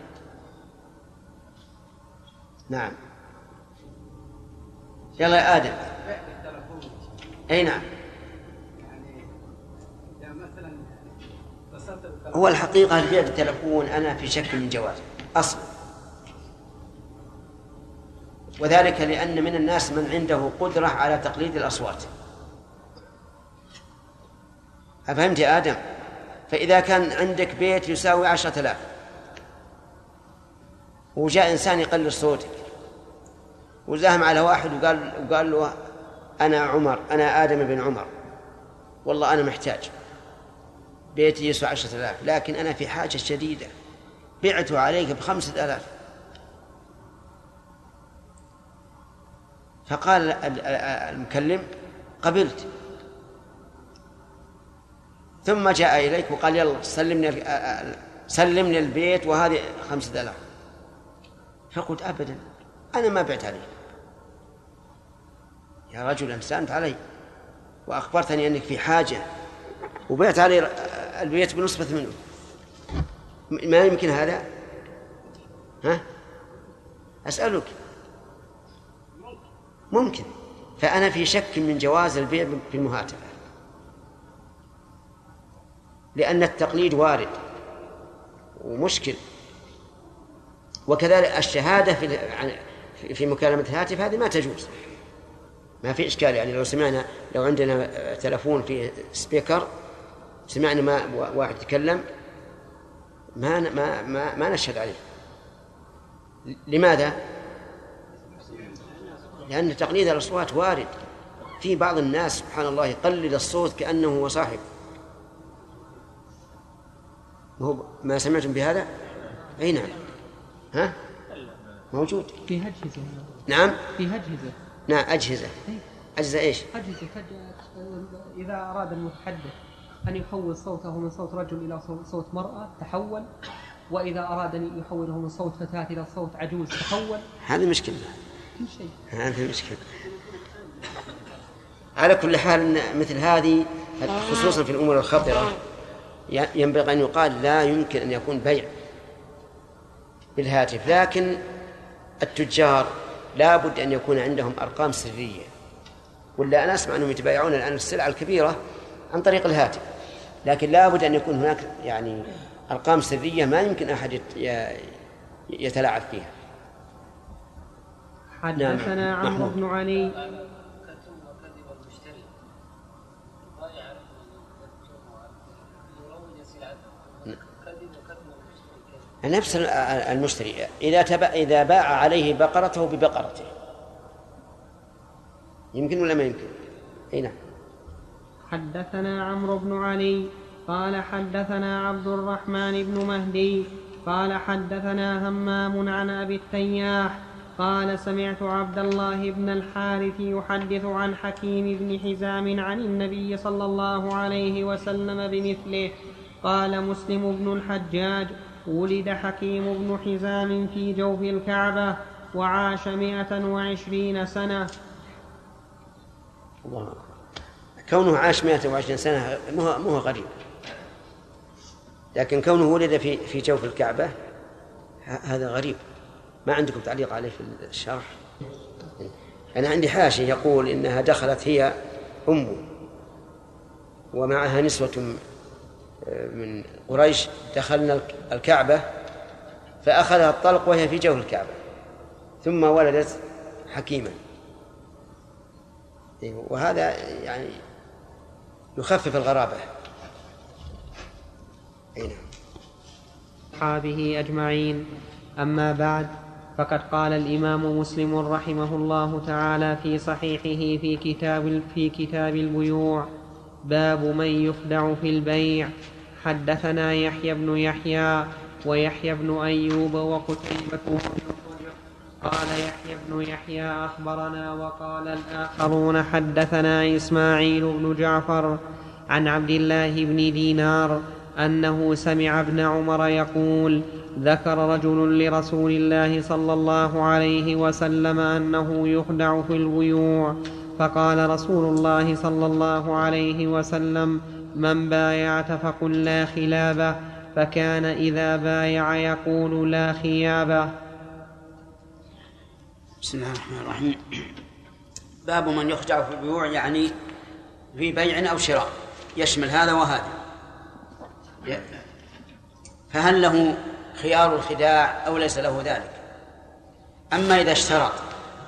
نعم. يلا يا آدم. أي نعم. هو الحقيقة البيع بالتلفون أنا في شك من جوازه أصلا. وذلك لأن من الناس من عنده قدرة على تقليد الأصوات. أفهمت يا آدم؟ فإذا كان عندك بيت يساوي عشرة آلاف وجاء إنسان يقلل صوتك وزاهم على واحد وقال وقال له أنا عمر أنا آدم بن عمر والله أنا محتاج. بيتي يسوى عشرة آلاف. لكن أنا في حاجة شديدة. بعته عليك بخمسة آلاف. فقال المكلم قبلت. ثم جاء إليك وقال يلا سلمني سلمني البيت وهذه خمسة آلاف. فقلت أبدا. أنا ما بعت عليه يا رجل أمسنت علي وأخبرتني أنك في حاجة. وبعت علي البيت بنصفة منه. ما يمكن هذا؟ ها؟ أسألك. ممكن. فأنا في شك من جواز البيع بالمهاتفة لأن التقليد وارد. ومشكل. وكذلك الشهادة في في مكالمة الهاتف هذه ما تجوز. ما في إشكال يعني لو سمعنا لو عندنا تلفون فيه سبيكر سمعنا ما واحد يتكلم ما ما ما, ما نشهد عليه. لماذا؟ لأن تقليد الأصوات وارد. في بعض الناس سبحان الله يقلد الصوت كأنه هو صاحب. ما سمعتم بهذا؟ أي نعم. ها؟ موجود. في أجهزة نعم. في أجهزة نعم أجهزة. أجهزة إيش؟ أجهزة إذا أراد المتحدث. أن يحول صوته من صوت رجل إلى صوت مرأة تحول. وإذا أراد أن يحوله من صوت فتاة إلى صوت عجوز تحول. هذه مشكلة. كل شيء. هذه مشكلة. على كل حال مثل هذه خصوصا في الأمور الخطرة ينبغي أن يقال لا يمكن أن يكون بيع بالهاتف. لكن التجار لا بد أن يكون عندهم أرقام سرية. ولا أنا أسمع أنهم يتبايعون الآن السلعة الكبيرة عن طريق الهاتف. لكن لا بد أن يكون هناك يعني أرقام سرية ما يمكن أحد يتلاعب فيها. حدثنا نعم. عمرو بن علي. نفس المشتري. إذا تبع إذا باع عليه بقرته ببقرته. يمكن ولا ما يمكن؟ أي نعم. حدثنا عمرو بن علي قال حدثنا عبد الرحمن بن مهدي قال حدثنا همام عن أبي التياح قال سمعت عبد الله بن الحارث يحدث عن حكيم بن حزام عن النبي صلى الله عليه وسلم بمثله قال مسلم بن الحجاج ولد حكيم بن حزام في جوف الكعبة وعاش مائة وعشرين سنة. الله كونه عاش مائة وعشرين سنة مو مو غريب. لكن كونه ولد في في جوف الكعبة هذا غريب. ما عندكم تعليق عليه في الشرح؟ أنا عندي حاشي يقول إنها دخلت هي أمه ومعها نسوة من قريش دخلنا الكعبة فأخذها الطلق وهي في جوف الكعبة ثم ولدت حكيما. وهذا يعني يخفف الغرابة. أي نعم. أصحابه أجمعين. أما بعد فقد قال الإمام مسلم رحمه الله تعالى في صحيحه في كتاب في كتاب البيوع باب من يخدع في البيع. حدثنا يحيى بن يحيى ويحيى بن أيوب وقتيبة قال يحيى بن يحيى أخبرنا وقال الآخرون حدثنا إسماعيل بن جعفر عن عبد الله بن دينار أنه سمع ابن عمر يقول ذكر رجل لرسول الله صلى الله عليه وسلم أنه يخدع في البيوع فقال رسول الله صلى الله عليه وسلم من بايعت فقل لا خلابة فكان إذا بايع يقول لا خيابة بسم الله الرحمن الرحيم. باب من يخدع في البيوع يعني في بيع أو شراء. يشمل هذا وهذا. فهل له خيار الخداع أو ليس له ذلك؟ أما إذا اشترط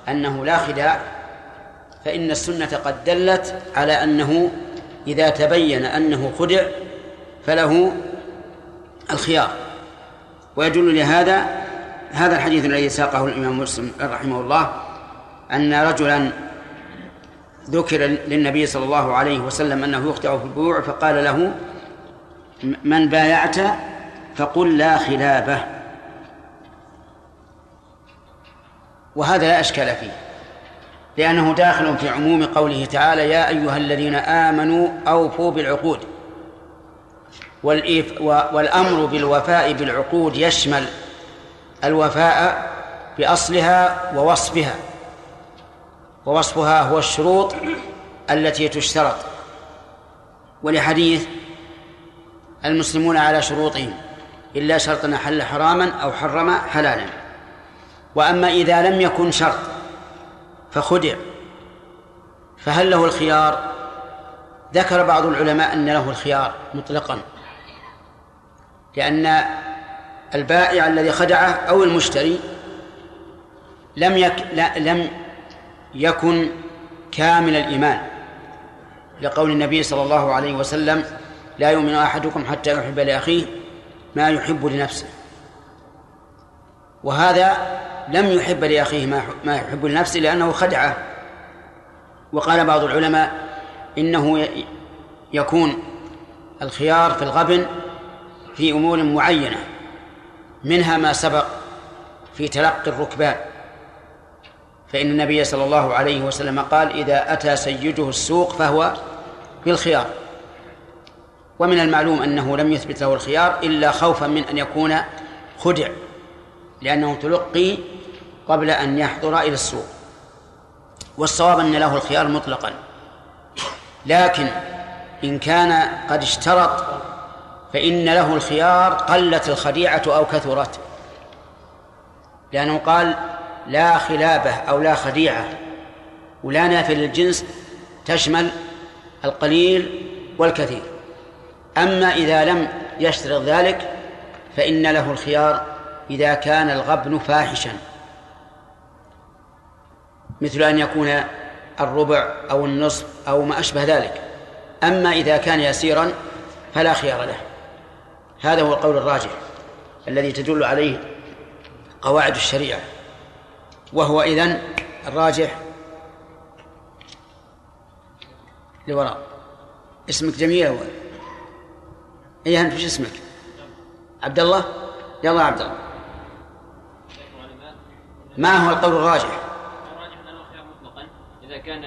أنه لا خداع فإن السنة قد دلت على أنه إذا تبين أنه خدع فله الخيار. ويدل لهذا هذا الحديث الذي ساقه الإمام مسلم رحمه الله أن رجلا ذكر للنبي صلى الله عليه وسلم أنه يخدع في البيوع فقال له من بايعت فقل لا خلابه وهذا لا أشكال فيه لأنه داخل في عموم قوله تعالى يا أيها الذين آمنوا أوفوا بالعقود. والأمر بالوفاء بالعقود يشمل الوفاء بأصلها ووصفها. ووصفها هو الشروط التي تشترط. ولحديث المسلمون على شروطهم إلا شرطا حل حراما أو حرم حلالا. وأما إذا لم يكن شرط فخدع. فهل له الخيار؟ ذكر بعض العلماء أن له الخيار مطلقا. لأن البائع الذي خدعه أو المشتري لم يك لا لم يكن كامل الإيمان لقول النبي صلى الله عليه وسلم لا يؤمن أحدكم حتى يحب لأخيه ما يحب لنفسه. وهذا لم يحب لأخيه ما يحب لنفسه لأنه خدعه. وقال بعض العلماء إنه يكون الخيار في الغبن في أمور معينة. منها ما سبق في تلقي الركبان. فإن النبي صلى الله عليه وسلم قال إذا أتى سيده السوق فهو بالخيار. ومن المعلوم أنه لم يثبت له الخيار إلا خوفا من أن يكون خدع لأنه تلقي قبل أن يحضر إلى السوق. والصواب أن له الخيار مطلقا. لكن إن كان قد اشترط فإن له الخيار قلت الخديعة أو كثرت. لأنه قال لا خلابة أو لا خديعة ولا نافل للجنس تشمل القليل والكثير. أما إذا لم يشترط ذلك فإن له الخيار إذا كان الغبن فاحشا. مثل أن يكون الربع أو النصف أو ما أشبه ذلك. أما إذا كان يسيرا فلا خيار له. هذا هو القول الراجح الذي تدل عليه قواعد الشريعة وهو إذن الراجح لوراء اسمك جميل أول إيه أنت وش اسمك؟ عبد الله؟ يلا عبد الله ما هو القول الراجح؟ الراجح أنه خيار مطلقا إذا كان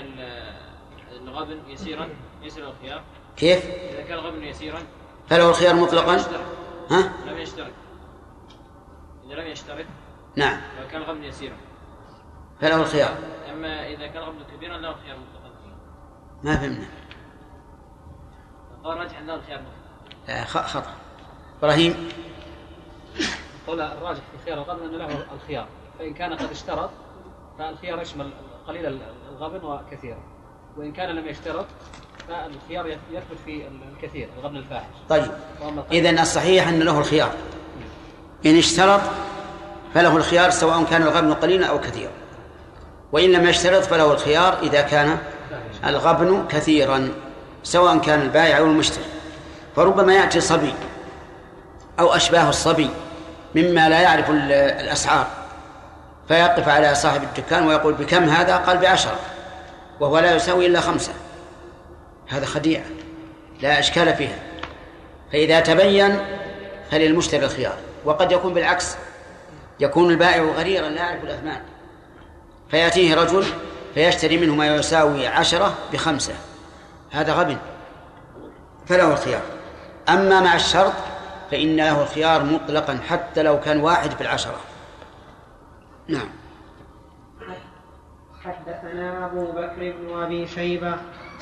الغبن يسيرا يسير الخيار كيف؟ إذا كان الغبن يسيرا فله الخيار مطلقا؟ ها؟ لم يشترط إذا لم يشترط نعم. وكان الغبن يسيرا. فله الخيار؟ أما إذا كان الغبن كبيرا له الخيار مطلقا. ما فهمنا. قال الراجح أنه الخيار مطلقا. آه، خطأ. إبراهيم؟ قول الراجح في خيار الغبن أنه له الخيار. فإن كان قد اشترط فالخيار يشمل قليل الغبن وكثيرا. وإن كان لم يشترط فالخيار يثبت في الكثير الغبن الفاحش. طيب. إذا الصحيح أن له الخيار. إن اشترط فله الخيار سواء كان الغبن قليلا أو كثيرا. وإن لم يشترط فله الخيار إذا كان الغبن كثيرا سواء كان البائع أو المشتري. فربما يأتي صبي أو أشباه الصبي مما لا يعرف الأسعار فيقف على صاحب الدكان ويقول بكم هذا؟ قال بعشرة وهو لا يساوي إلا خمسة. هذا خديعة لا إشكال فيها. فإذا تبين فللمشتري الخيار. وقد يكون بالعكس يكون البائع غريرا لا يعرف الأثمان. فيأتيه رجل فيشتري منه ما يساوي عشرة بخمسة. هذا غبن. فله الخيار. أما مع الشرط فإن له الخيار مطلقا حتى لو كان واحد في العشرة نعم. حدثنا أبو بكر بن أبي شيبة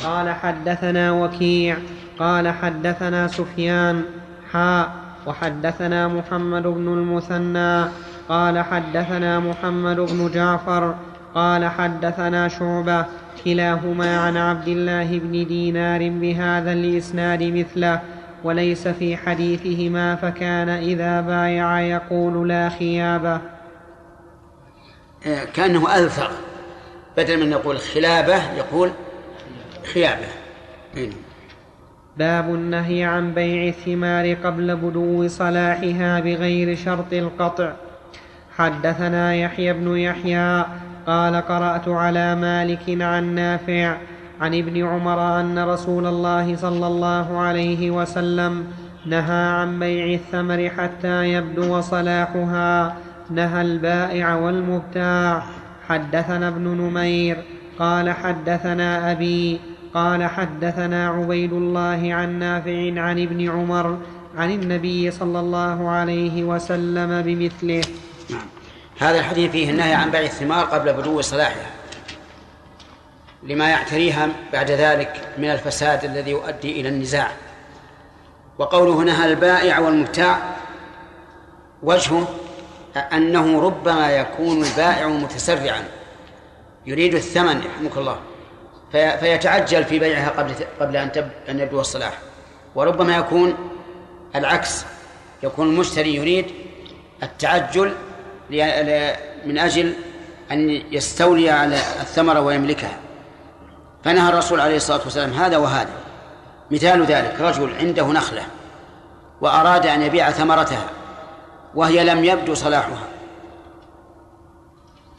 قال حدثنا وكيع قال حدثنا سفيان حاء وحدثنا محمد بن المثنى قال حدثنا محمد بن جعفر قال حدثنا شعبة كلاهما عن عبد الله بن دينار بهذا الإسناد مثله وليس في حديثهما فكان إذا بايع يقول لا خيابة كأنه ألثغ بدل من يقول خلابة يقول خيابة إيه. باب النهي عن بيع الثمار قبل بدو صلاحها بغير شرط القطع. حدثنا يحيى بن يحيى قال قرأت على مالك عن نافع عن ابن عمر أن رسول الله صلى الله عليه وسلم نهى عن بيع الثمر حتى يبدو صلاحها نهى البائع والمبتاع. حدثنا ابن نمير قال حدثنا أبي قال حدثنا عبيد الله عن نافع عن ابن عمر عن النبي صلى الله عليه وسلم بمثله. نعم. هذا الحديث فيه النهي عن بيع الثمار قبل بدو صلاحها لما يعتريها بعد ذلك من الفساد الذي يؤدي إلى النزاع. وقوله نهى البائع والمبتاع وجهه أنه ربما يكون البائع متسرعا يريد الثمن يرحمك الله. فيتعجل في بيعها قبل قبل أن أن يبدو الصلاح. وربما يكون العكس يكون المشتري يريد التعجل من أجل أن يستولي على الثمرة ويملكها. فنهى الرسول عليه الصلاة والسلام هذا وهذا. مثال ذلك رجل عنده نخلة وأراد أن يبيع ثمرتها وهي لم يبدو صلاحها.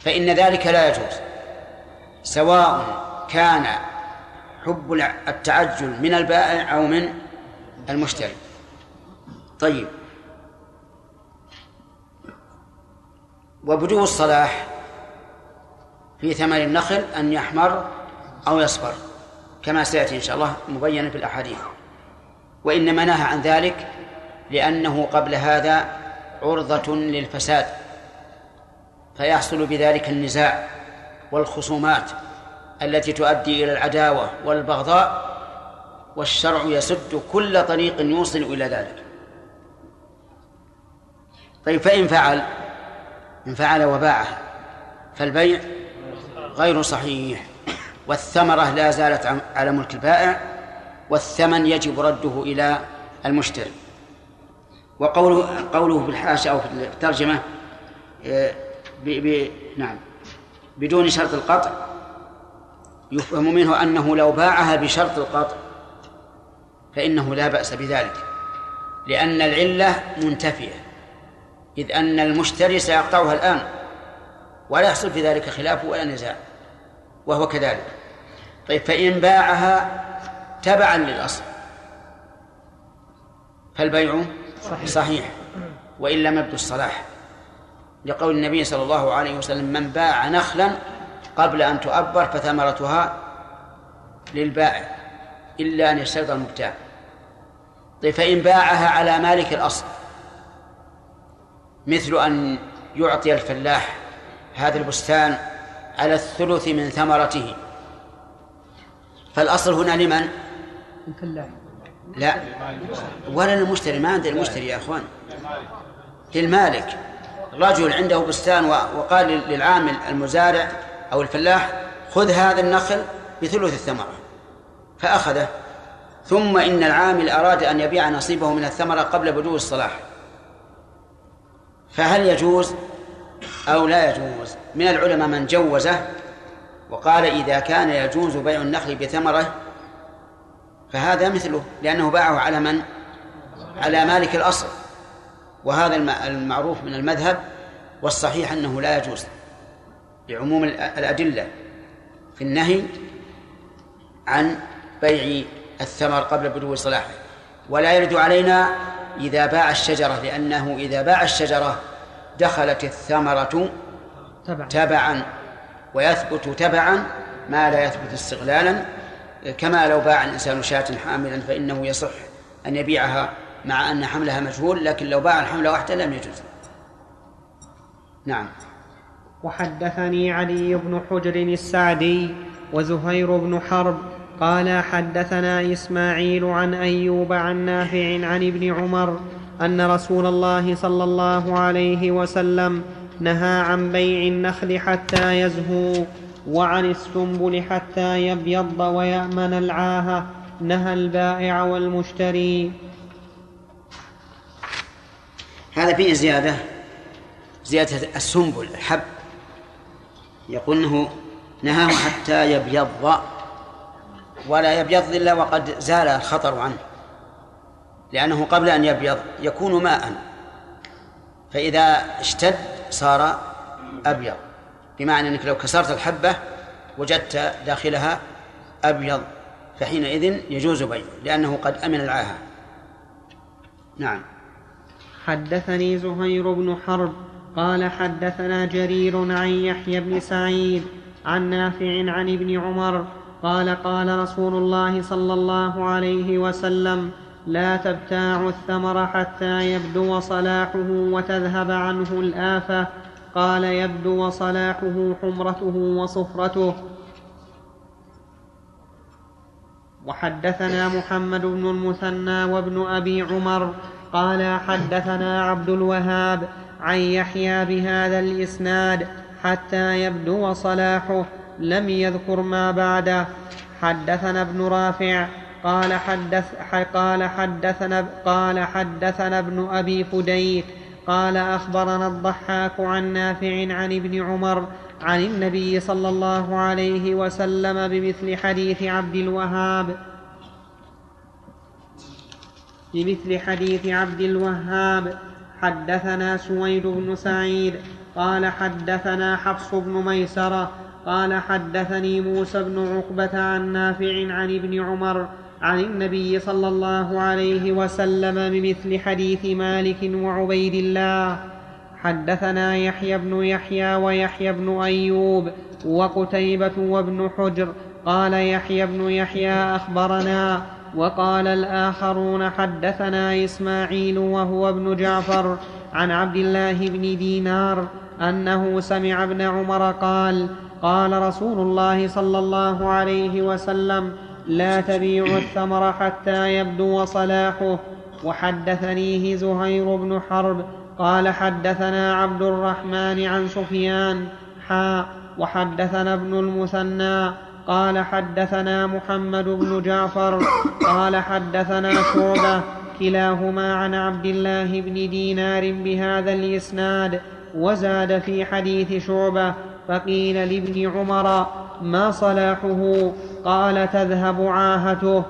فإن ذلك لا يجوز سواء كان حب التعجل من البائع أو من المشتري. طيب. وبدو الصلاح في ثمر النخل أن يحمر أو يصفر كما سيأتي إن شاء الله مبينا في الأحاديث. وإنما نهى عن ذلك لأنه قبل هذا عرضة للفساد فيحصل بذلك النزاع والخصومات. التي تؤدي إلى العداوة والبغضاء والشرع يسد كل طريق يوصل إلى ذلك. طيب فإن فعل إن فعل وباعها فالبيع غير صحيح والثمرة لا زالت على ملك البائع والثمن يجب رده إلى المشتري. وقوله قوله في الحاشية أو في الترجمة آه، ب ب نعم بدون شرط القطع يفهم منه أنه لو باعها بشرط القطع فإنه لا بأس بذلك لأن العلة منتفية إذ أن المشتري سيقطعها الآن ولا يحصل في ذلك خلاف ولا نزاع وهو كذلك. طيب فإن باعها تبعا للأصل فالبيع صحيح, صحيح وإن لم يبدو الصلاح لقول النبي صلى الله عليه وسلم من باع نخلا قبل أن تؤبر فثمرتها للبائع إلا أن يشترط المبتاع. طيب فإن باعها على مالك الأصل مثل أن يعطي الفلاح هذا البستان على الثلث من ثمرته. فالأصل هنا لمن؟ لا ولا للمشتري ما عند المشتري يا أخوان. للمالك. رجل عنده بستان وقال للعامل المزارع أو الفلاح خذ هذا النخل بثلث الثمرة فأخذه. ثم إن العامل أراد أن يبيع نصيبه من الثمرة قبل بدو الصلاح. فهل يجوز أو لا يجوز؟ من العلماء من جوزه وقال إذا كان يجوز بيع النخل بثمرة فهذا مثله لأنه باعه على من؟ على مالك الأصل. وهذا المعروف من المذهب والصحيح أنه لا يجوز. لعموم الأدلة في النهي عن بيع الثمر قبل بدو صلاحه. ولا يرد علينا إذا باع الشجرة لأنه إذا باع الشجرة دخلت الثمرة تبعا. ويثبت تبعا ما لا يثبت استغلالا. كما لو باع الإنسان شاة حاملا فإنه يصح أن يبيعها مع أن حملها مجهول لكن لو باع الحملة وحده لم يجوز. نعم. وحدثني علي بن حجر السعدي وزهير بن حرب قال حدثنا إسماعيل عن أيوب عن نافع عن ابن عمر أن رسول الله صلى الله عليه وسلم نهى عن بيع النخل حتى يزهو وعن السنبل حتى يبيض ويأمن العاهة نهى البائع والمشتري. هذا فيه زيادة؟ زيادة السنبل الحب. يقول إنه نهاه حتى يبيض ولا يبيض إلا وقد زال الخطر عنه لأنه قبل أن يبيض يكون ماء فإذا اشتد صار أبيض بمعنى أنك لو كسرت الحبة وجدت داخلها أبيض فحينئذ يجوز بيعه لأنه قد أمن العاهة. نعم. حدثني زهير بن حرب قال حدثنا جرير عن يحيى بن سعيد عن نافع عن ابن عمر قال قال رسول الله صلى الله عليه وسلم لا تبتاعوا الثمر حتى يبدو صلاحه وتذهب عنه الآفة. قال يبدو صلاحه حمرته وصفرته. وحدثنا محمد بن المثنى وابن أبي عمر قال حدثنا عبد الوهاب عن يحيى بهذا الإسناد حتى يبدو صلاحه لم يذكر ما بعده. حدثنا ابن رافع قال حدث قال حدثنا قال حدثنا ابن أبي فديك قال أخبرنا الضحاك عن نافع عن ابن عمر عن النبي صلى الله عليه وسلم بمثل حديث عبد الوهاب. بمثل حديث عبد الوهاب. حدثنا سويد بن سعيد قال حدثنا حفص بن ميسرة قال حدثني موسى بن عقبة عن نافع عن ابن عمر عن النبي صلى الله عليه وسلم بمثل حديث مالك وعبيد الله. حدثنا يحيى بن يحيى ويحيى بن أيوب وقتيبة وابن حجر قال يحيى بن يحيى أخبرنا وقال الآخرون حدثنا إسماعيل وهو ابن جعفر عن عبد الله بن دينار أنه سمع ابن عمر قال قال رسول الله صلى الله عليه وسلم لا تبيعوا الثمر حتى يبدو صلاحه وحدثنيه زهير بن حرب قال حدثنا عبد الرحمن عن سفيان حا وحدثنا ابن المثنى قال حدثنا محمد بن جعفر قال حدثنا شعبة كلاهما عن عبد الله بن دينار بهذا الإسناد وزاد في حديث شعبة فقيل لابن عمر ما صلاحه؟ قال تذهب عاهته.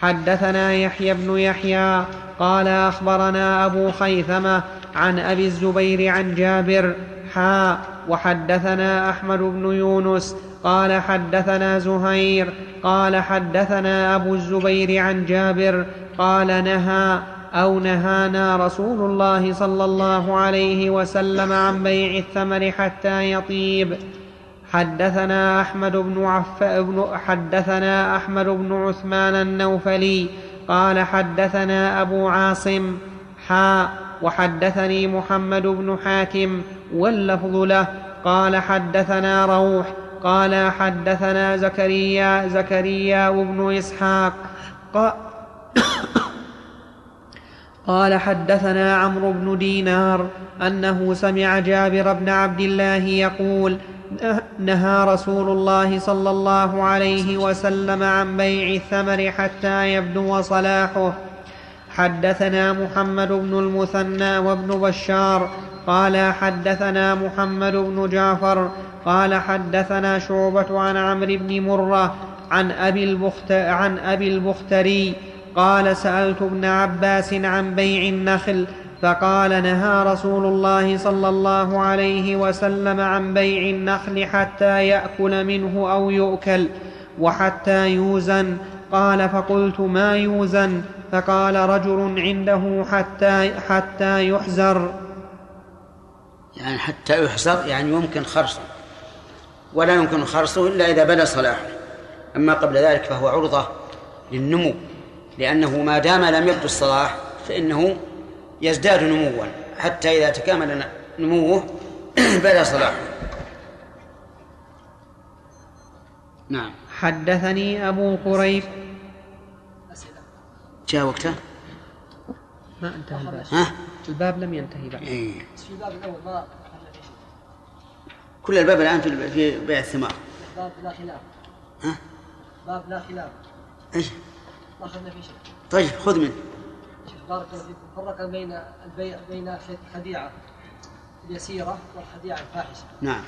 حدثنا يحيى بن يحيى قال أخبرنا أبو خيثمة عن أبي الزبير عن جابر حا وحدثنا أحمد بن يونس قال حدثنا زهير قال حدثنا أبو الزبير عن جابر قال نهى أو نهانا رسول الله صلى الله عليه وسلم عن بيع الثمر حتى يطيب. حدثنا أحمد بن عف بن حدثنا أحمد بن عثمان النوفلي قال حدثنا أبو عاصم حا وحدثني محمد بن حاتم واللفظ له. قال حدثنا روح قال حدثنا زكريا زكريا بن إسحاق. قال حدثنا عمرو بن دينار أنه سمع جابر بن عبد الله يقول نهى رسول الله صلى الله عليه وسلم عن بيع الثمر حتى يبدو صلاحه. حدثنا محمد بن المثنى وابن بشار قال حدثنا محمد بن جعفر قال حدثنا شعبة عن عمرو بن مرة عن أبي, البخت عن أبي البختري قال سألت ابن عباس عن بيع النخل فقال نهى رسول الله صلى الله عليه وسلم عن بيع النخل حتى يأكل منه أو يؤكل وحتى يوزن. قال فقلت ما يوزن؟ فقال رجل عنده حتى حتى يحزر. يعني حتى يحزر يعني يمكن خرصه. ولا يمكن خرصه إلا إذا بدا صلاحه. أما قبل ذلك فهو عرضة للنمو لأنه ما دام لم يبدو الصلاح فإنه يزداد نموا. حتى إذا تكامل نموه (clears throat) بدا صلاحه. نعم. حدثني أبو قريب. جاء وقته ما انتهى الباب. ها؟ الباب لم ينتهي بعد. إيه. في الباب الأول ما كل الباب الآن في في بيع الثمار. باب لا خلاف. ها؟ باب لا خلاف. إيش؟ ما اخذنا فيه شيء. طيب خذ منه. بارك الله فيكم. فرق بين البيع بين خديعه اليسيرة والخديعة الفاحشة. نعم.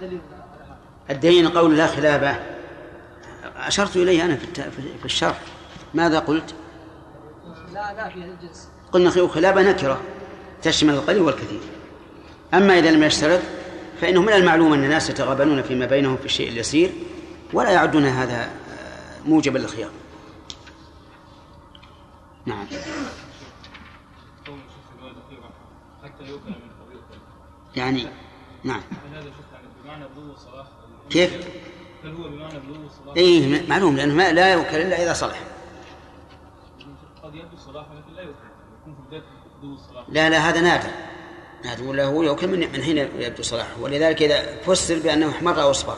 دليل على هذا؟ الدين قول لا خلافه أشرت إليه أنا في في- في الشرح. ماذا قلت؟ لا لا فيها الجنس. قلنا خير خلافة نكرة. تشمل القليل والكثير. أما إذا لم يشترط فإنه من المعلوم أن الناس يتغابنون فيما بينهم في الشيء اليسير ولا يعدون هذا آه، موجبا للخيار نعم. يعني نعم. كيف؟ هل هو بمعنى بلوغ الصلاح؟ إيه معلوم لأنه ما لا يؤكل إلا إذا صلح. قد يبدو الصلاح ولكن لا يؤكل. يكون في الصلاح لا لا هذا نادر. نادر. ولا هو يؤكل من من حين يبدو صلاحه. ولذلك إذا فسر بأنه احمر أو أصفر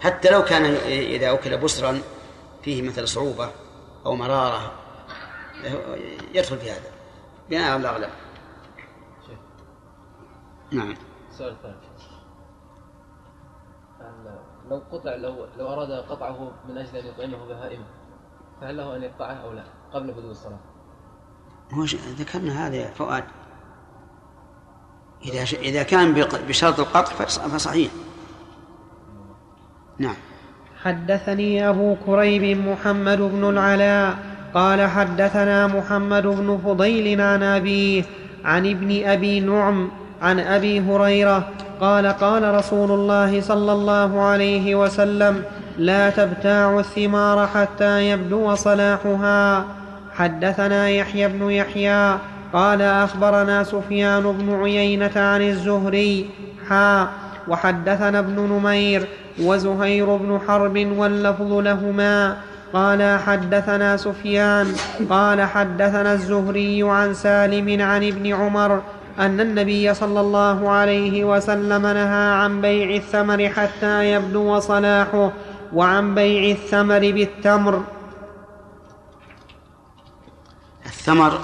حتى لو كان إذا أكل بسرا فيه مثل صعوبة أو مرارة يدخل في هذا. بناء على الأغلب. نعم. هل لو قطع لو لو أراد قطعه من أجل أن يطعمه بهائمة فهل له أن يقطعه أو لا قبل بدو الصلاة؟ هو ذكرنا هذا يا فؤاد. إذا إذا كان بشرط القطع فص- فصحيح. نعم. حدثني أبو كريب محمد بن العلاء قال حدثنا محمد بن فضيل عن أبيه عن ابن أبي نعم عن أبي هريرة قال قال رسول الله صلى الله عليه وسلم لا تبتاعوا الثمار حتى يبدو صلاحها. حدثنا يحيى بن يحيى قال أخبرنا سفيان بن عيينة عن الزهري حا وحدثنا ابن نمير وزهير بن حرب واللفظ لهما. قال حدثنا سفيان قال حدثنا الزهري عن سالم عن ابن عمر أن النبي صلى الله عليه وسلم نهى عن بيع الثمر حتى يبدو صلاحه وعن بيع الثمر بالتمر. الثمر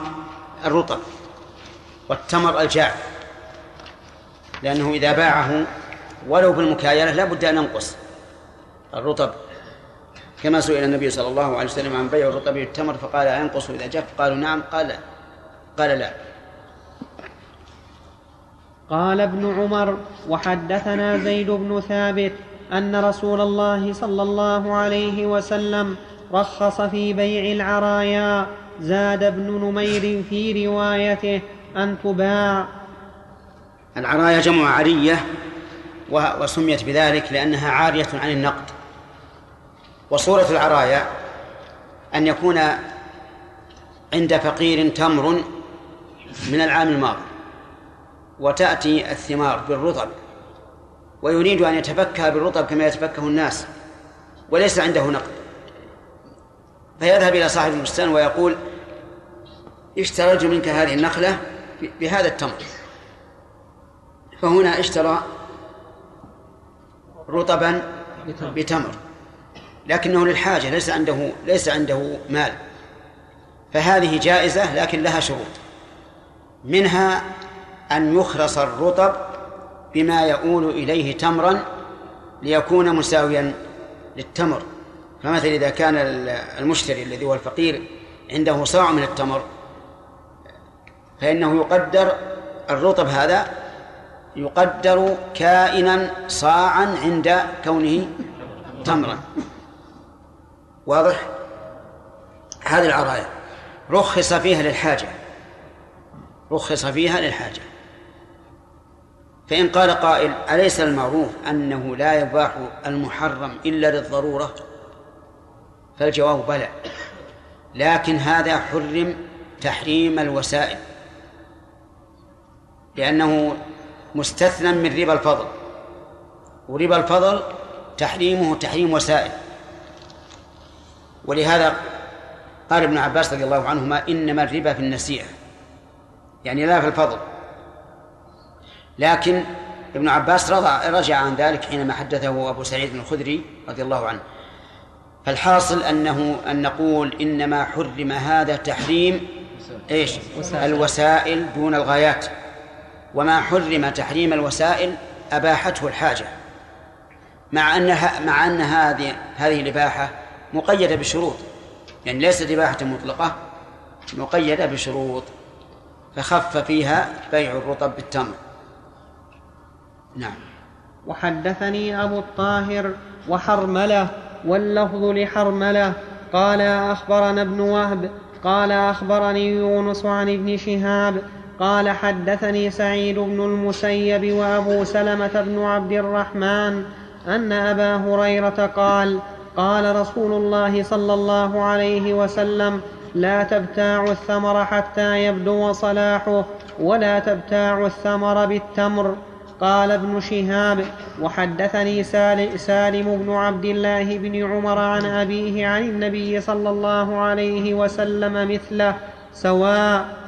الرطب والتمر الجاف لأنه إذا باعه ولو بالمكايلة لا بد أن ينقص الرطب. كما سئل النبي صلى الله عليه وسلم عن بيع الرطب بالتمر فقال أينقص إذا جف قالوا نعم قال لا قال لا. قال ابن عمر وحدثنا زيد بن ثابت أن رسول الله صلى الله عليه وسلم رخص في بيع العرايا زاد ابن نمير في روايته أن تباع. العرايا جمع عرية وسميت بذلك لأنها عارية عن النقد. وصورة العرايا أن يكون عند فقير تمر من العام الماضي وتأتي الثمار بالرطب ويريد أن يتفكه بالرطب كما يتفكه الناس وليس عنده نقد. فيذهب إلى صاحب البستان ويقول اشتريت منك هذه النخلة بهذا التمر؟ فهنا اشترى رطبا بتمر لكنه للحاجة ليس عنده ليس عنده مال. فهذه جائزة لكن لها شروط. منها أن يخرص الرطب بما يؤول إليه تمرا ليكون مساويا للتمر. فمثلا إذا كان المشتري الذي هو الفقير عنده صاع من التمر فإنه يقدر الرطب هذا يقدر كائنا صاعا عند كونه تمرا. واضح؟ هذه العرايا. رخص فيها للحاجة. رخص فيها للحاجة. فإن قال قائل أليس المعروف أنه لا يباح المحرم إلا للضرورة؟ فالجواب بلى. لكن هذا حرم تحريم الوسائل. لأنه مستثنى من ربا الفضل. وربا الفضل تحريمه تحريم وسائل. ولهذا قال ابن عباس رضي الله عنهما إنما الربا في النسيئة. يعني لا في الفضل. لكن ابن عباس رضع رجع عن ذلك حينما حدثه أبو سعيد الخدري رضي الله عنه. فالحاصل أنه أن نقول إنما حرم هذا تحريم إيش؟ الوسائل دون الغايات. وما حرم تحريم الوسائل أباحته الحاجة. مع أنها مع أن هذه هذه الإباحة مقيدة بشروط. يعني ليست إباحة مطلقة مقيدة بشروط. فخف فيها بيع الرطب بالتمر. نعم. وحدثني أبو الطاهر وحرملة واللفظ لحرملة. قال أخبرنا ابن وهب قال أخبرني يونس عن ابن شهاب قال حدثني سعيد بن المسيب وأبو سلمة بن عبد الرحمن أن أبا هريرة قال قال رسول الله صلى الله عليه وسلم لا تبتاعوا الثمر حتى يبدو صلاحه ولا تبتاعوا الثمر بالتمر. قال ابن شهاب وحدثني سالم بن عبد الله بن عمر عن أبيه عن النبي صلى الله عليه وسلم مثله سواء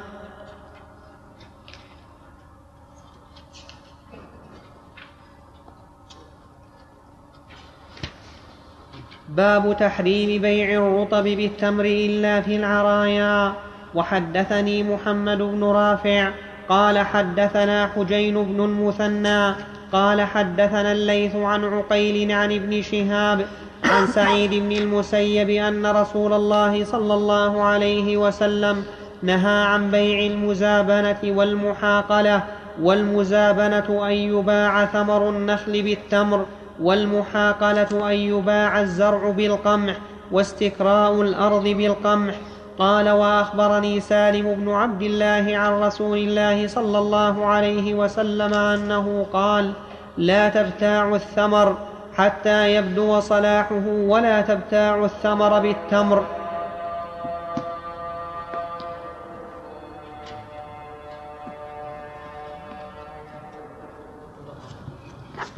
باب تحريم بيع الرطب بالتمر إلا في العرايا. وحدثني محمد بن رافع قال حدثنا حجين بن المثنى قال حدثنا الليث عن عقيل عن ابن شهاب عن سعيد بن المسيب أن رسول الله صلى الله عليه وسلم نهى عن بيع المزابنة والمحاقلة والمزابنة أن يباع ثمر النخل بالتمر والمحاقلة أن يباع الزرع بالقمح واستكراء الأرض بالقمح قال وأخبرني سالم بن عبد الله عن رسول الله صلى الله عليه وسلم أنه قال لا تبتاع الثمر حتى يبدو صلاحه ولا تبتاع الثمر بالتمر.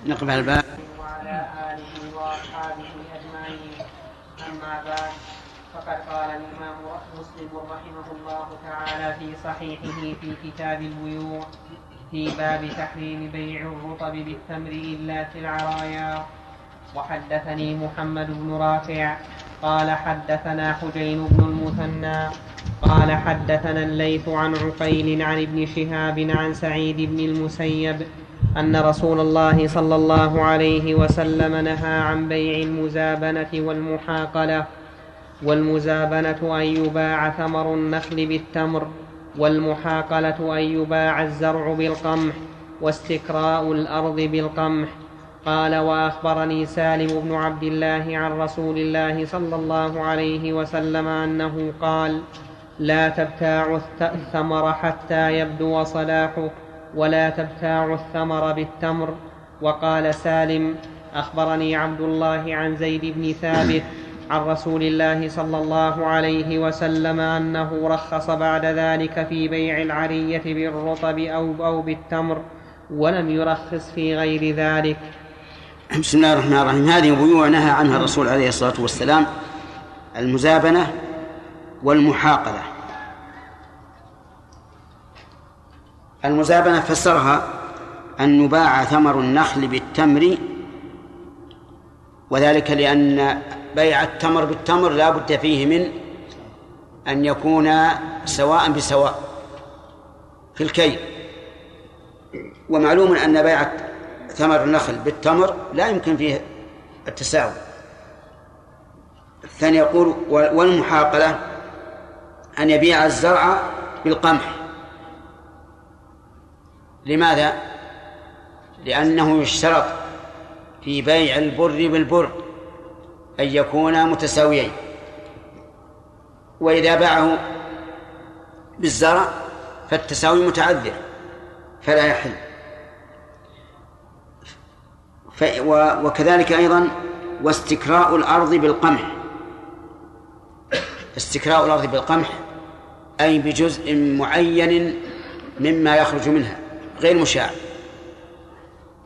نقف على الباب وعلى آله وأصحابه أجمعين أما بعد فقد قال الإمام مسلم رحمه الله في صحيحه في كتاب البيوع في باب تحريم بيع الرطب بالتمر إلا في العرايا. وحدثني محمد بن رافع قال حدثنا حجين بن المثنى قال حدثنا الليث عن عقيل عن ابن شهاب عن سعيد بن المسيب أن رسول الله صلى الله عليه وسلم نهى عن بيع المزابنة والمحاقلة والمزابنة أن يباع ثمر النخل بالتمر والمحاقلة أن يباع الزرع بالقمح واستكراء الأرض بالقمح. قال وأخبرني سالم بن عبد الله عن رسول الله صلى الله عليه وسلم أنه قال لا تبتاع الثمر حتى يبدو صلاحه ولا تبتاع الثمر بالتمر. وقال سالم أخبرني عبد الله عن زيد بن ثابت عن رسول الله صلى الله عليه وسلم أنه رخص بعد ذلك في بيع العرية بالرطب أو أو بالتمر ولم يرخص في غير ذلك. بسم الله الرحمن الرحيم. هذه بيوع نهى عنها الرسول عليه الصلاة والسلام المزابنة والمحاقله المزابنة فسرها أن يباع ثمر النخل بالتمر وذلك لأن بيع التمر بالتمر لا بد فيه من أن يكون سواء بسواء في الكيل. ومعلوم أن بيع ثمر النخل بالتمر لا يمكن فيه التساوي. الثاني يقول والمحاقلة أن يبيع الزرع بالقمح. لماذا؟ لأنه يشترط في بيع البر بالبر. أن يكونا متساويين. وإذا باعه بالزرع فالتساوي متعذر فلا يحل. ف... وكذلك أيضا واستكراء الأرض بالقمح. استكراء الأرض بالقمح أي بجزء معين مما يخرج منها غير مشاع.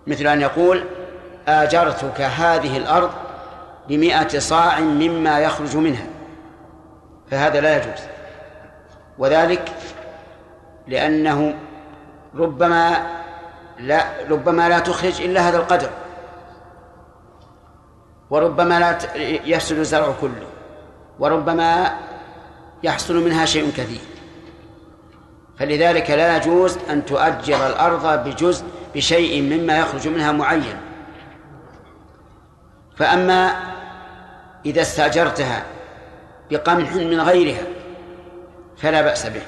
مثل أن يقول آجرتك هذه الأرض بمئة صاع مما يخرج منها. فهذا لا يجوز. وذلك لأنه ربما لا ربما لا تخرج إلا هذا القدر. وربما لا يفسد الزرع كله. وربما يحصل منها شيء كثير. فلذلك لا يجوز أن تؤجر الأرض بجزء بشيء مما يخرج منها معين. فأما إذا استأجرتها بقمح من غيرها فلا بأس به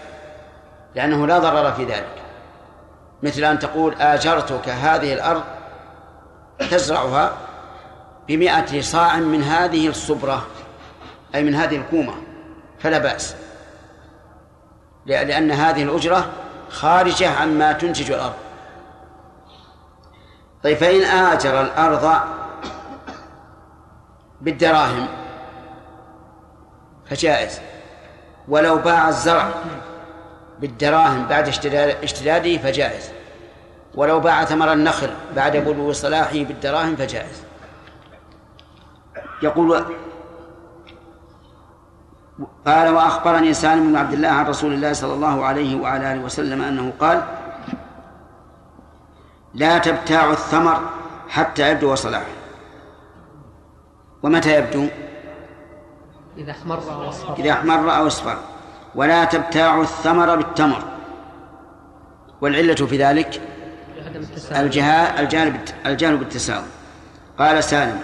لأنه لا ضرر في ذلك. مثل أن تقول آجرتك هذه الأرض تزرعها بمئة صاع من هذه الصبرة أي من هذه الكومة فلا بأس. لأن هذه الأجرة خارجة عما تنتج الأرض. طيب فإن آجر الأرض بالدراهم. فجائز. ولو باع الزرع بالدراهم بعد اشتداده فجائز. ولو باع ثمر النخل بعد بلوغ صلاحه بالدراهم فجائز. يقول قال وأخبرني سالم بن عبد الله عن رسول الله صلى الله عليه وعلى آله وسلم أنه قال لا تبتاع الثمر حتى يبدو صلاحه. ومتى يبدو؟ إذا أحمر أو أصفر. إذا أحمر أو أصفر. ولا تبتاع الثمر بالتمر. والعلة في ذلك؟ الجهال الجانب الجانب بالتساوي قال سالم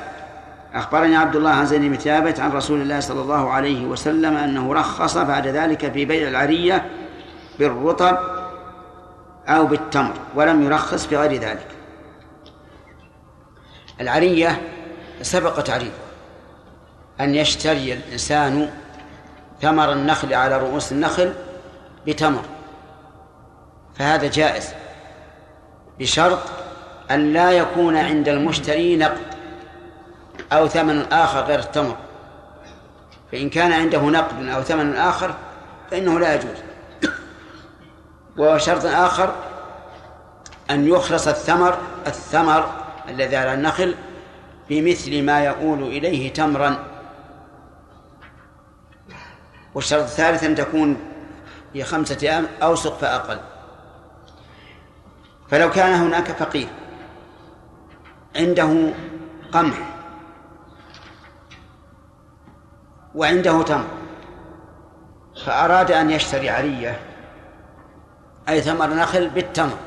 أخبرني عبد الله عن زيد بن ثابت عن رسول الله صلى الله عليه وسلم أنه رخص بعد ذلك في بيع العرية بالرطب أو بالتمر ولم يرخص في غير ذلك. العرية سبق تعريفه أن يشتري الإنسان ثمر النخل على رؤوس النخل بتمر. فهذا جائز بشرط أن لا يكون عند المشتري نقد أو ثمن آخر غير التمر. فإن كان عنده نقد أو ثمن آخر فإنه لا يجوز. وشرط آخر أن يخلص الثمر الثمر الذي على النخل بمثل ما يؤول إليه تمرا. والشرط الثالث أن تكون في خمسة أيام أوسق فأقل فلو كان هناك فقير عنده قمح وعنده تمر فأراد أن يشتري عرية أي ثمر نخل بالتمر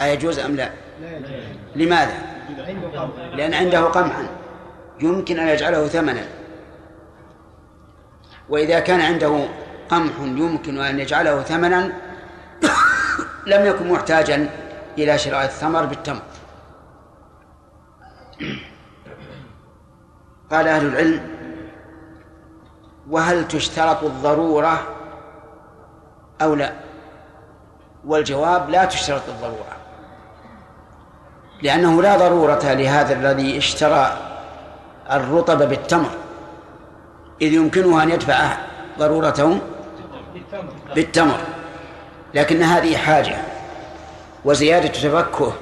أيجوز أم لا؟ لماذا؟ لأن عنده قمحا. يمكن أن يجعله ثمنا. وإذا كان عنده قمح يمكن أن يجعله ثمنا لم يكن محتاجا إلى شراء الثمر بالتمر. قال أهل العلم وهل تشترط الضرورة أو لا؟ والجواب لا تشترط الضرورة لأنه لا ضرورة لهذا الذي اشترى الرطب بالتمر. إذ يمكنه أن يدفع ضرورته بالتمر. لكن هذه حاجة وزيادة تفكه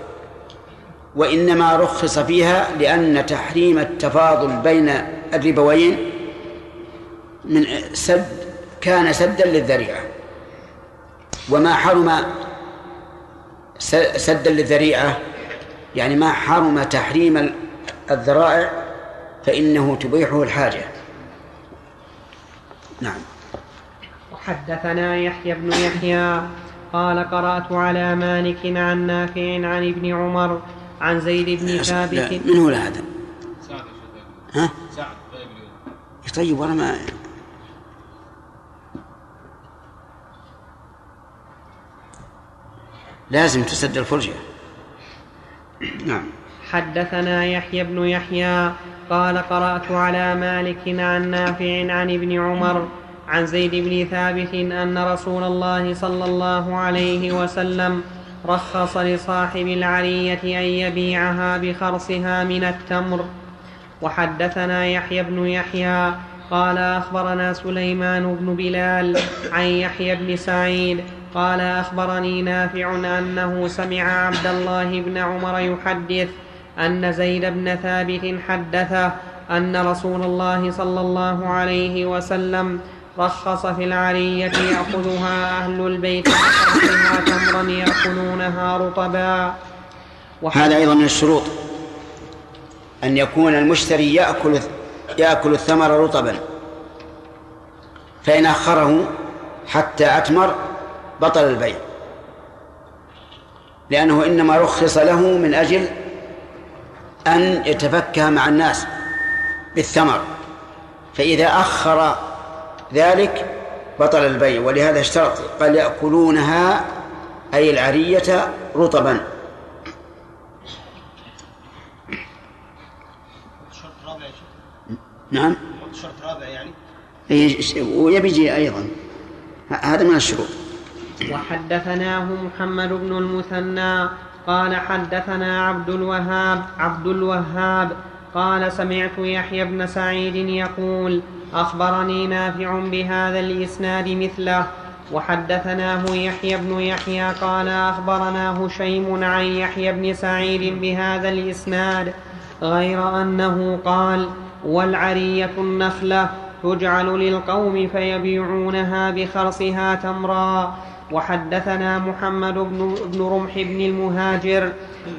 وإنما رخص فيها لأن تحريم التفاضل بين الربوين من سد كان سدا للذريعة. وما حرم سدا للذريعة يعني ما حرم تحريم الذرائع فإنه تبيحه الحاجة. نعم. حدثنا يحيى بن يحيى قال قرأت على مالك عن نافع عن ابن عمر عن زيد بن ثابت. من هو هذا؟ سعد ها؟ سعد طيب ولا ما لازم تسد الفرجة. نعم. حدثنا يحيى بن يحيى قال قرأت على مالك عن نافع عن ابن عمر عن زيد بن ثابت أن رسول الله صلى الله عليه وسلم رخص لصاحب العرية أن يبيعها بخرصها من التمر. وحدثنا يحيى بن يحيى قال أخبرنا سليمان بن بلال عن يحيى بن سعيد قال أخبرني نافع أنه سمع عبد الله بن عمر يحدث أن زيد بن ثابت حدثه أن رسول الله صلى الله عليه وسلم رخص في العرية يأخذها أهل البيت تمرا يأكلونها رطبا. هذا أيضا من الشروط. أن يكون المشتري يأكل يأكل الثمر رطبا. فإن أخره حتى أتمر بطل البيع. لأنه إنما رخص له من أجل أن يتفكه مع الناس بالثمر فإذا أخر ذلك بطل البيع ولهذا اشترط قال يأكلونها أي العرية رطبا. شرط رابع نعم. شرط رابع يعني؟ إيه، ويبي يجي أيضا. هذا من الشروط. وحدثناه محمد بن المثنى قال حدثنا عبد الوهاب عبد الوهاب قال سمعت يحيى بن سعيد يقول أخبرني نافع بهذا الإسناد مثله وحدثناه يحيى بن يحيى قال أخبرنا هشيم عن يحيى بن سعيد بهذا الإسناد غير أنه قال والعرية النخلة تجعل للقوم فيبيعونها بخرصها تمرا. وحدثنا محمد بن, بن رمح بن المهاجر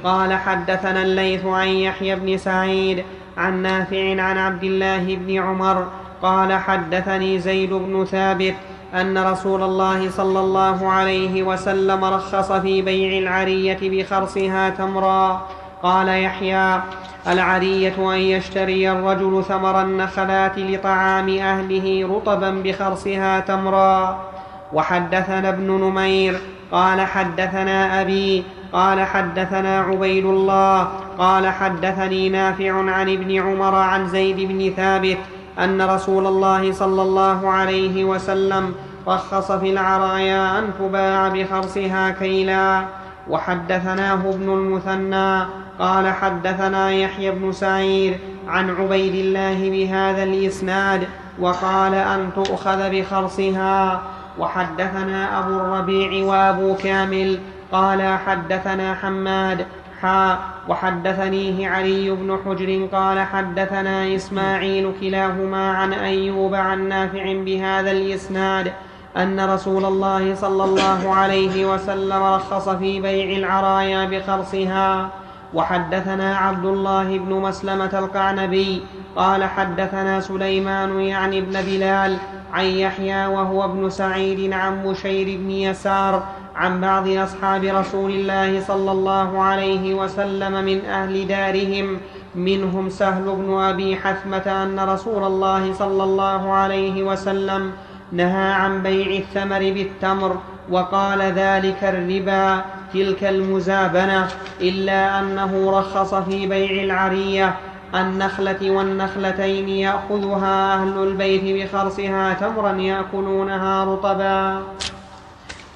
قال حدثنا الليث عن يحيى بن سعيد عن نافع عن عبد الله بن عمر قال حدثني زيد بن ثابت أن رسول الله صلى الله عليه وسلم رخص في بيع العرية بخرصها تمرا. قال يحيى العرية أن يشتري الرجل ثمر النخلات لطعام أهله رطبا بخرصها تمرا. وحدثنا ابن نمير قال حدثنا أبي قال حدثنا عبيد الله قال حدثني نافع عن ابن عمر عن زيد بن ثابت أن رسول الله صلى الله عليه وسلم رخص في العرايا أن تباع بخرصها كيلا. وحدثناه ابن المثنى قال حدثنا يحيى بن سعيد عن عبيد الله بهذا الإسناد وقال أن تؤخذ بخرصها. وحدثنا أبو الربيع وأبو كامل قال حدثنا حماد حا وحدثنيه علي بن حجر قال حدثنا إسماعيل كلاهما عن أيوب عن نافع بهذا الإسناد أن رسول الله صلى الله عليه وسلم رخص في بيع العرايا بخرصها وحدثنا عبد الله بن مسلمة القعنبي قال حدثنا سليمان يعني ابن بلال عن يحيى وهو ابن سعيد عن بشير بن يسار عن بعض أصحاب رسول الله صلى الله عليه وسلم من أهل دارهم منهم سهل بن أبي حثمة أن رسول الله صلى الله عليه وسلم نهى عن بيع الثمر بالتمر وقال ذلك الربا. تلك المزابنة إلا أنه رخص في بيع العرية. النخلة والنخلتين يأخذها أهل البيت بخرصها تمرا يأكلونها رطبا.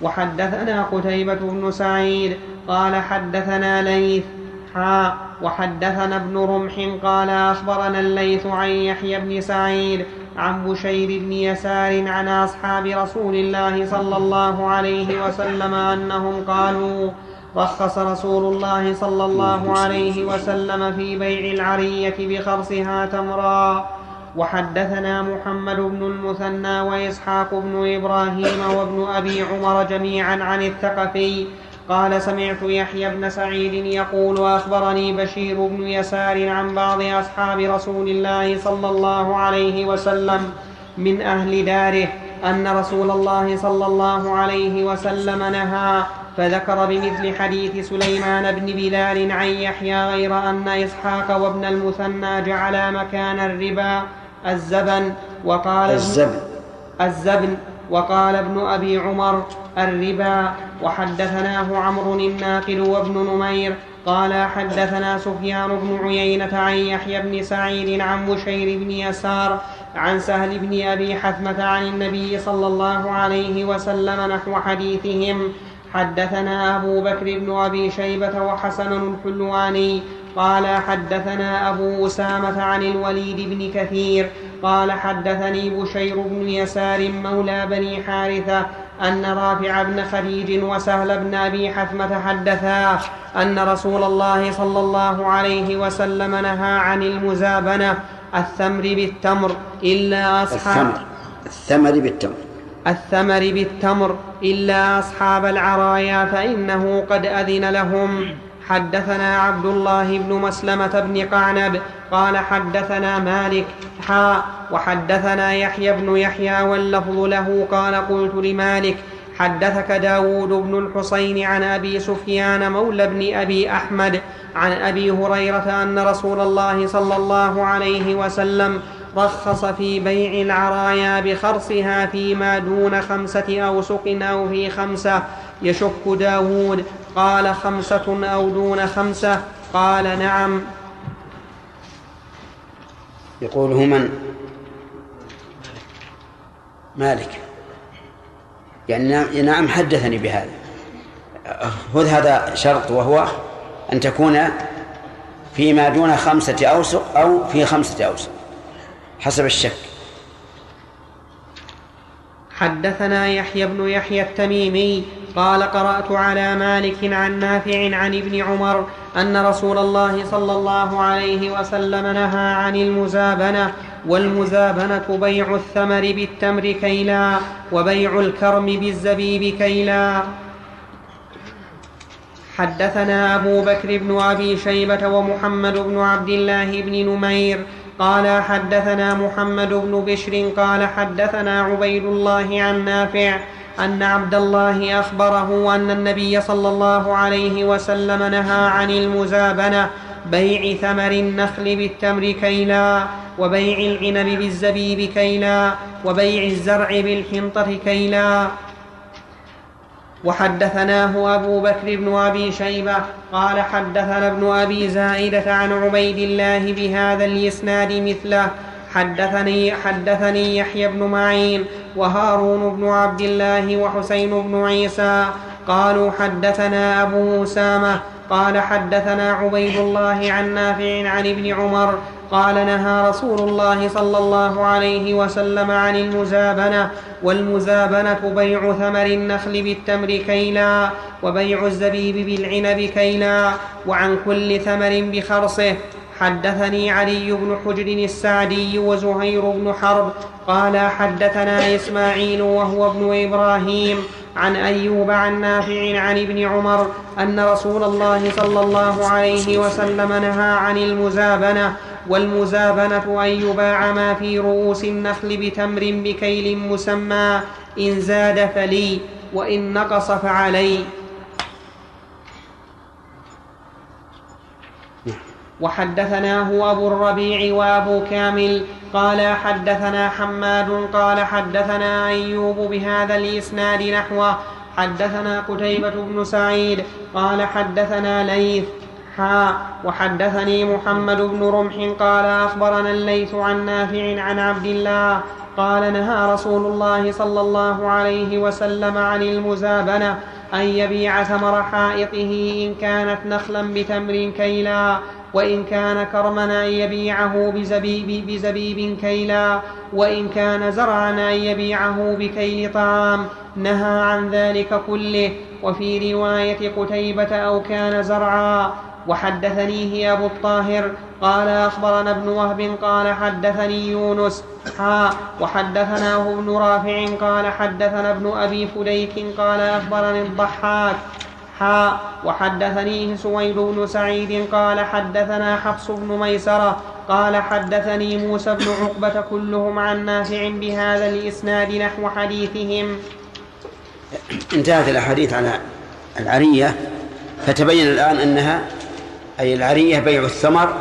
وحدثنا قتيبة بن سعيد قال حدثنا ليث حا وحدثنا ابن رمح قال أخبرنا الليث عن يحيى بن سعيد عن بشير بن يسار عن أصحاب رسول الله صلى الله عليه وسلم أنهم قالوا رخص رسول الله صلى الله عليه وسلم في بيع العرية بخرصها تمرا وحدثنا محمد بن المثنى وإسحاق بن إبراهيم وابن أبي عمر جميعا عن الثقفي قال سمعت يحيى بن سعيد يقول أخبرني بشير بن يسار عن بعض أصحاب رسول الله صلى الله عليه وسلم من أهل داره أن رسول الله صلى الله عليه وسلم نهى فذكر بمثل حديث سليمان بن بلال عن يحيى غير أن إسحاق وابن المثنى جعلا مكان الربا الزبن وقال الزبن. الزبن. وقال ابن أبي عمر الربا. وحدثناه عمرو الناقل وابن نمير. قال حدثنا سفيان بن عيينة عن يحيى بن سعيد عن بشير بن يسار عن سهل بن أبي حثمة عن النبي صلى الله عليه وسلم نحو حديثهم. حدثنا أبو بكر بن أبي شيبة وحسن الحلواني. قال حدثنا أبو أسامة عن الوليد بن كثير. قال حدثني بشير بن يسار مولى بني حارثة أن رافع بن خديج وسهل بن أبي حثمة حدثا أن رسول الله صلى الله عليه وسلم نهى عن المزابنة الثمر بالتمر إلا أصحاب الثمر الثمر بالتمر. الثمر بالتمر إلا أصحاب العرايا فإنه قد أذن لهم. حدثنا عبد الله بن مسلمة بن قعنب قال حدثنا مالك حا وحدثنا يحيى بن يحيى واللفظ له قال قلت لمالك حدثك داود بن الحصين عن أبي سفيان مولى بن أبي أحمد عن أبي هريرة أن رسول الله صلى الله عليه وسلم رخص في بيع العرايا بخرصها فيما دون خمسة أوسق أو في خمسة يشك داود قال خمسة أو دون خمسة؟ قال نعم. يقول من؟ مالك. يعني نعم- نعم حدثني بهذا. خذ هذا شرط وهو أن تكون فيما دون خمسة أوسق أو في خمسة أوسق حسب الشك. حدثنا يحيى بن يحيى التميمي قال قرأت على مالك عن نافع عن ابن عمر أن رسول الله صلى الله عليه وسلم نهى عن المزابنة والمزابنة بيع الثمر بالتمر كيلا وبيع الكرم بالزبيب كيلا. حدثنا أبو بكر بن أبي شيبة ومحمد بن عبد الله بن نمير قال حدثنا محمد بن بشر قال حدثنا عبيد الله عن نافع أن عبد الله أخبره أن النبي صلى الله عليه وسلم نهى عن المزابنة بيع ثمر النخل بالتمر كيلا وبيع العنب بالزبيب كيلا وبيع الزرع بالحنطة كيلا. وحدثناه أبو بكر بن أبي شيبة قال حدثنا ابن أبي زائدة عن عبيد الله بهذا الإسناد مثله حدثني حدثني يحيى بن معين وهارون بن عبد الله وحسين بن عيسى قالوا حدثنا أبو أسامة قال حدثنا عبيد الله عن نافع عن ابن عمر قال نهى رسول الله صلى الله عليه وسلم عن المزابنة والمزابنة بيع ثمر النخل بالتمر كيلا وبيع الزبيب بالعنب كيلا وعن كل ثمر بخرصه حدثني علي بن حجر السعدي وزهير بن حرب قال حدثنا إسماعيل وهو ابن إبراهيم عن أيوب عن نافع عن ابن عمر أن رسول الله صلى الله عليه وسلم نهى عن المزابنة والمزابنة أن يباع ما في رؤوس النخل بتمر بكيل مسمى إن زاد فلي وإن نقص فعلي. وحدثناه أبو الربيع وأبو كامل قال حدثنا حماد قال حدثنا أيوب بهذا الإسناد نحوه. حدثنا قتيبة بن سعيد قال حدثنا ليث حا وحدثني محمد بن رمح قال أخبرنا الليث عن نافع عن عبد الله قال نهى رسول الله صلى الله عليه وسلم عن المزابنة أن يبيع ثمر حائطه إن كانت نخلا بتمر كيلا. وإن كان كرما أن يبيعه بزبيب, بزبيب كيلا وإن كان زرعا أن يبيعه بكيل طعام نهى عن ذلك كله. وفي رواية قتيبة أو كان زرعا. وحدثنيه أبو الطاهر قال أخبرنا ابن وهب قال حدثني يونس. حا وحدثناه ابن رافع قال حدثنا ابن أبي فديك قال أخبرني الضحاك. حا وحدثنيه سويد بن سعيد قال حدثنا حفص بن ميسرة قال حدثني موسى بن عقبة كلهم عن نافع بهذا الإسناد نحو حديثهم. انتهت الأحاديث على العرية فتبين الآن أنها أي العرية بيع الثمر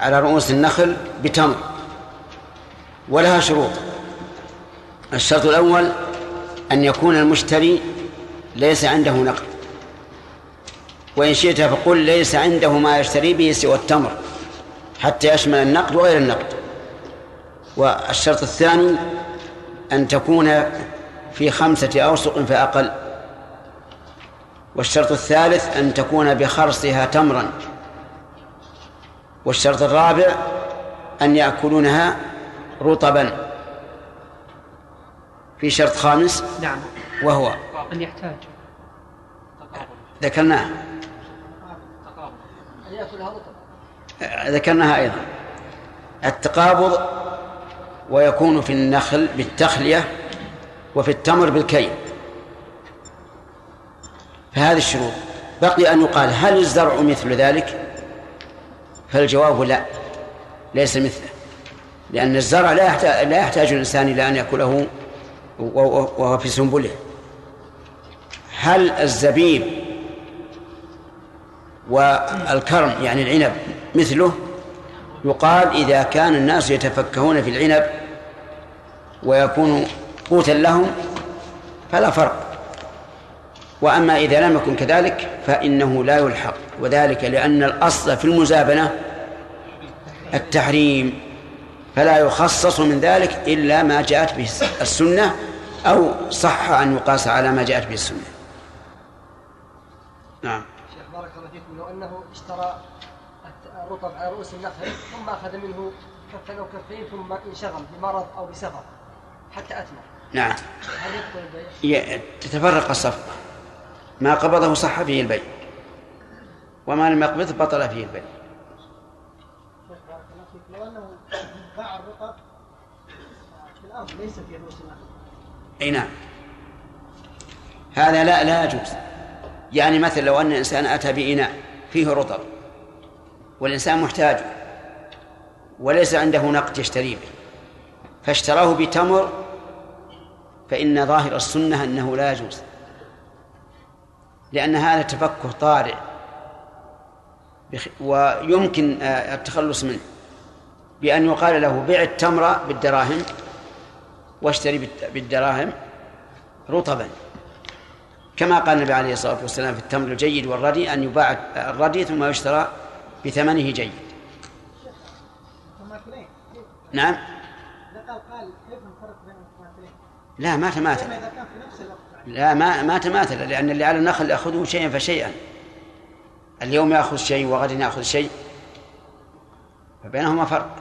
على رؤوس النخل بتمر ولها شروط. الشرط الأول أن يكون المشتري ليس عنده نقد. وإن شئت فقل ليس عنده ما يشتري به سوى التمر حتى يشمل النقد وغير النقد. والشرط الثاني أن تكون في خمسة أوسق فأقل. والشرط الثالث أن تكون بخرصها تمرا. والشرط الرابع أن يأكلونها رطبا. في شرط خامس نعم. وهو أن يحتاج ذكرناه. ذكرناها أيضا. التقابض ويكون في النخل بالتخلية وفي التمر بالكي فهذه الشروط. بقي أن يقال هل الزرع مثل ذلك؟ فالجواب لا ليس مثله. لأن الزرع لا يحتاج, لا يحتاج الإنسان إلى أن يأكله وهو في سنبله. هل الزبيب والكرم يعني العنب مثله يقال إذا كان الناس يتفكهون في العنب ويكون قوتا لهم فلا فرق. وأما إذا لم يكن كذلك فإنه لا يلحق. وذلك لأن الأصل في المزابنة التحريم فلا يخصص من ذلك إلا ما جاءت به السنة أو صح أن يقاس على ما جاءت به السنة. نعم. أنه اشترى الرطب على رؤوس النخل ثم أخذ منه كفا أو كفين ثم انشغل بمرض أو بسفر حتى اتمر نعم. هل يبطل البيع؟ تتفرق الصفقة ما قبضه صح فيه البيع وما لم يقبضه بطل فيه البيع. لو باع الرطب في ليس في رؤوس النخل. أي نعم. هذا لا لا يجوز. يعني مثلا لو أن الانسان أتى بإناء فيه رطب والإنسان محتاج وليس عنده نقد يشتري به. فاشتراه بتمر فإن ظاهر السنة أنه لا يجوز لأن هذا تفكه طارئ ويمكن آه، التخلص منه. بأن يقال له بيع التمر بالدراهم واشتري بالدراهم رطبا. كما قال النبي عليه الصلاة والسلام في التمر الجيد والردي أن يباع الردي ثم يشترى بثمنه جيد؟ نعم؟ لا ما تماثل لا ما ما تماثل لأن اللي على النخل يأخذه شيئا فشيئا. اليوم يأخذ شيء وغدا يأخذ شيء. فبينهما فرق.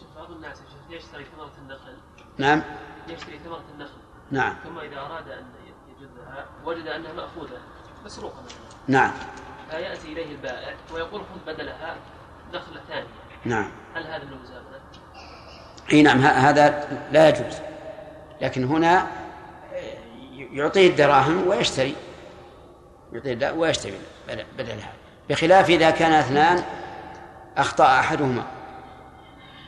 شوف بعض الناس يشتري ثمرة النخل. نعم؟ يشتري ثمرة النخل. نعم. ثم إذا أراد أن وجد أنها مأخوذة مسروقة نعم. فيأتي إليه البائع ويقول خذ بدلها نخلة ثانية. نعم. هل هذا من المزابنة؟ إي نعم هذا لا يجوز. لكن هنا يعطيه الدراهم ويشتري. يعطيه ويشتري بدل- بدلها بخلاف إذا كان اثنان أخطأ أحدهما.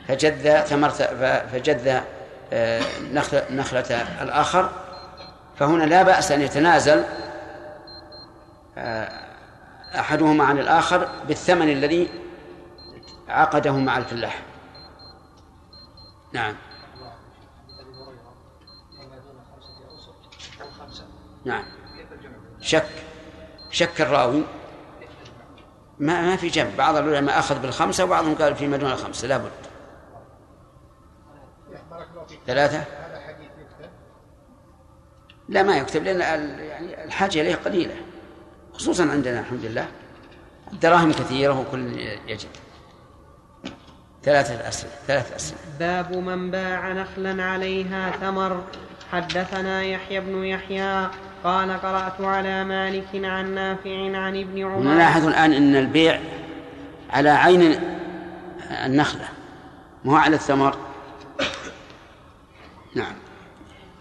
فجذ ثمرة فجذ آه، نخلة, نخلة الآخر فهنا لا بأس أن يتنازل آه، أحدهما عن الآخر بالثمن الذي عقده مع الفلاح. نعم. نعم. شك. شك الراوي. ما ما في جمع بعض العلماء أخذ بالخمسة وبعضهم قال فيما دون الخمسة. لابد. ثلاثة؟ لا ما يكتب لأن ال- يعني الحاجة إليه قليلة خصوصا عندنا الحمد لله. الدراهم كثيرة وكل يجب ثلاثة اسئله ثلاث اسئله باب من باع نخلا عليها ثمر. حدثنا يحيى بن يحيى قال قرأت على مالك عن نافع عن ابن عمر. ونلاحظ الآن أن البيع على عين النخلة مو على الثمر؟ نعم.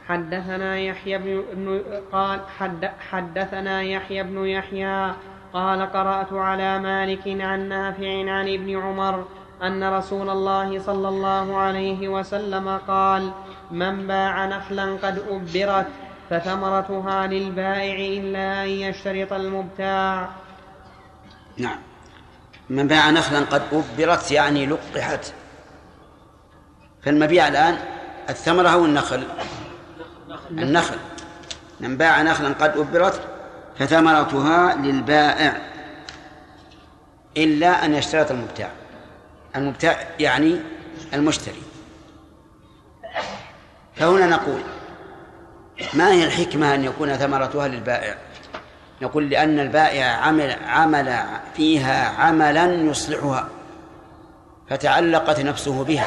حدثنا يحيى بن قال حد حدثنا يحيى بن يحيى قال قرأت على مالك عن نافع عن ابن عمر أن رسول الله صلى الله عليه وسلم قال من باع نخلا قد أبرت فثمرتها للبائع إلا أن يشترط المبتاع. نعم. من باع نخلا قد أبرت يعني لقحت. فالمبيع الآن الثمرة أو النخل النخل. من باع نخلا قد أبرت فثمرتها للبائع إلا أن يشترط المبتاع. المبتاع يعني المشتري. فهنا نقول ما هي الحكمة أن يكون ثمرتها للبائع؟ نقول لأن البائع عمل عمل فيها عملا يصلحها فتعلقت نفسه بها.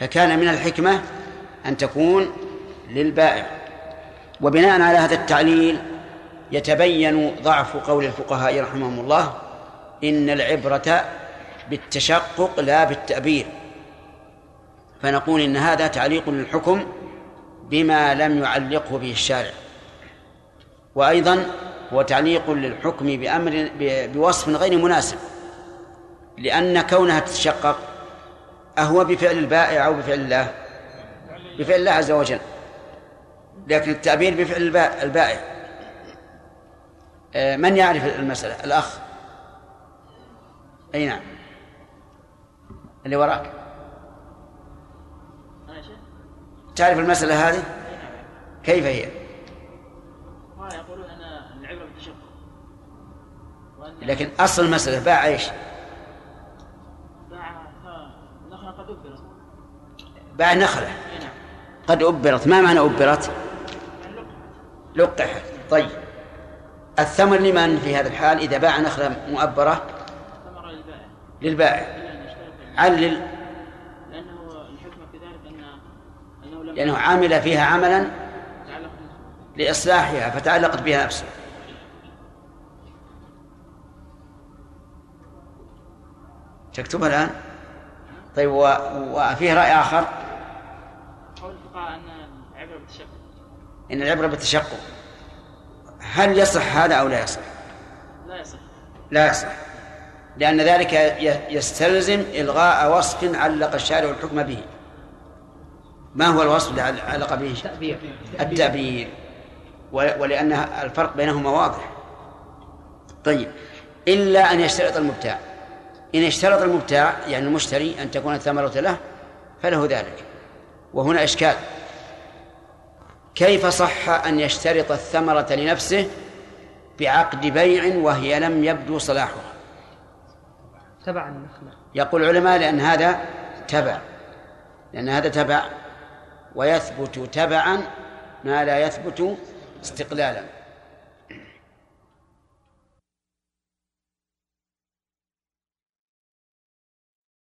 فكان من الحكمة أن تكون للبائع. وبناء على هذا التعليل يتبين ضعف قول الفقهاء رحمهم الله إن العبرة بالتشقق لا بالتأبير. فنقول إن هذا تعليق للحكم بما لم يعلقه به الشارع. وأيضا هو تعليق للحكم بأمر بوصف غير مناسب. لأن كونها تتشقق أهو بفعل البائع أو بفعل الله. بفعل الله عز وجل. لكن التعبير بفعل البائع. آه، من يعرف المسألة؟ الأخ. أي نعم. اللي وراك. تعرف المسألة هذه؟ كيف هي؟ يقولون أن العبرة لكن أصل المسألة باع إيش؟ باع نخلة قد باع نخلة. نعم. قد أبرت. ما معنى أبرت؟ لقحت طيب. الثمن لمن في هذا الحال؟ إذا باع نخلة مؤبرة ثمرة للبائع. للبائع علل لأنه الحكمة في ذلك أن أنه لم لأنه عامل فيها عملا لإصلاحها فتعلقت بها نفسه. تكتبها الآن؟ طيب. وفيه رأي آخر قول الفقهاء أن العبرة بالتشبه إن العبرة بالتشقق. هل يصح هذا أو لا يصح؟ لا يصح. لا يصح. لأن ذلك يستلزم إلغاء وصف علق الشارع الحكم به. ما هو الوصف الذي علق به؟ التعبير و- ولأن الفرق بينهما واضح. طيب. إلا أن يشترط المبتاع. إن اشترط المبتاع يعني المشتري أن تكون الثمرة له فله ذلك. وهنا إشكال. كيف صح أن يشترط الثمرة لنفسه بعقد بيع وهي لم يبدو صلاحها؟ تبع النخلة. يقول العلماء لأن هذا تبع. لأن هذا تبع. ويثبت تبعا ما لا يثبت استقلالا.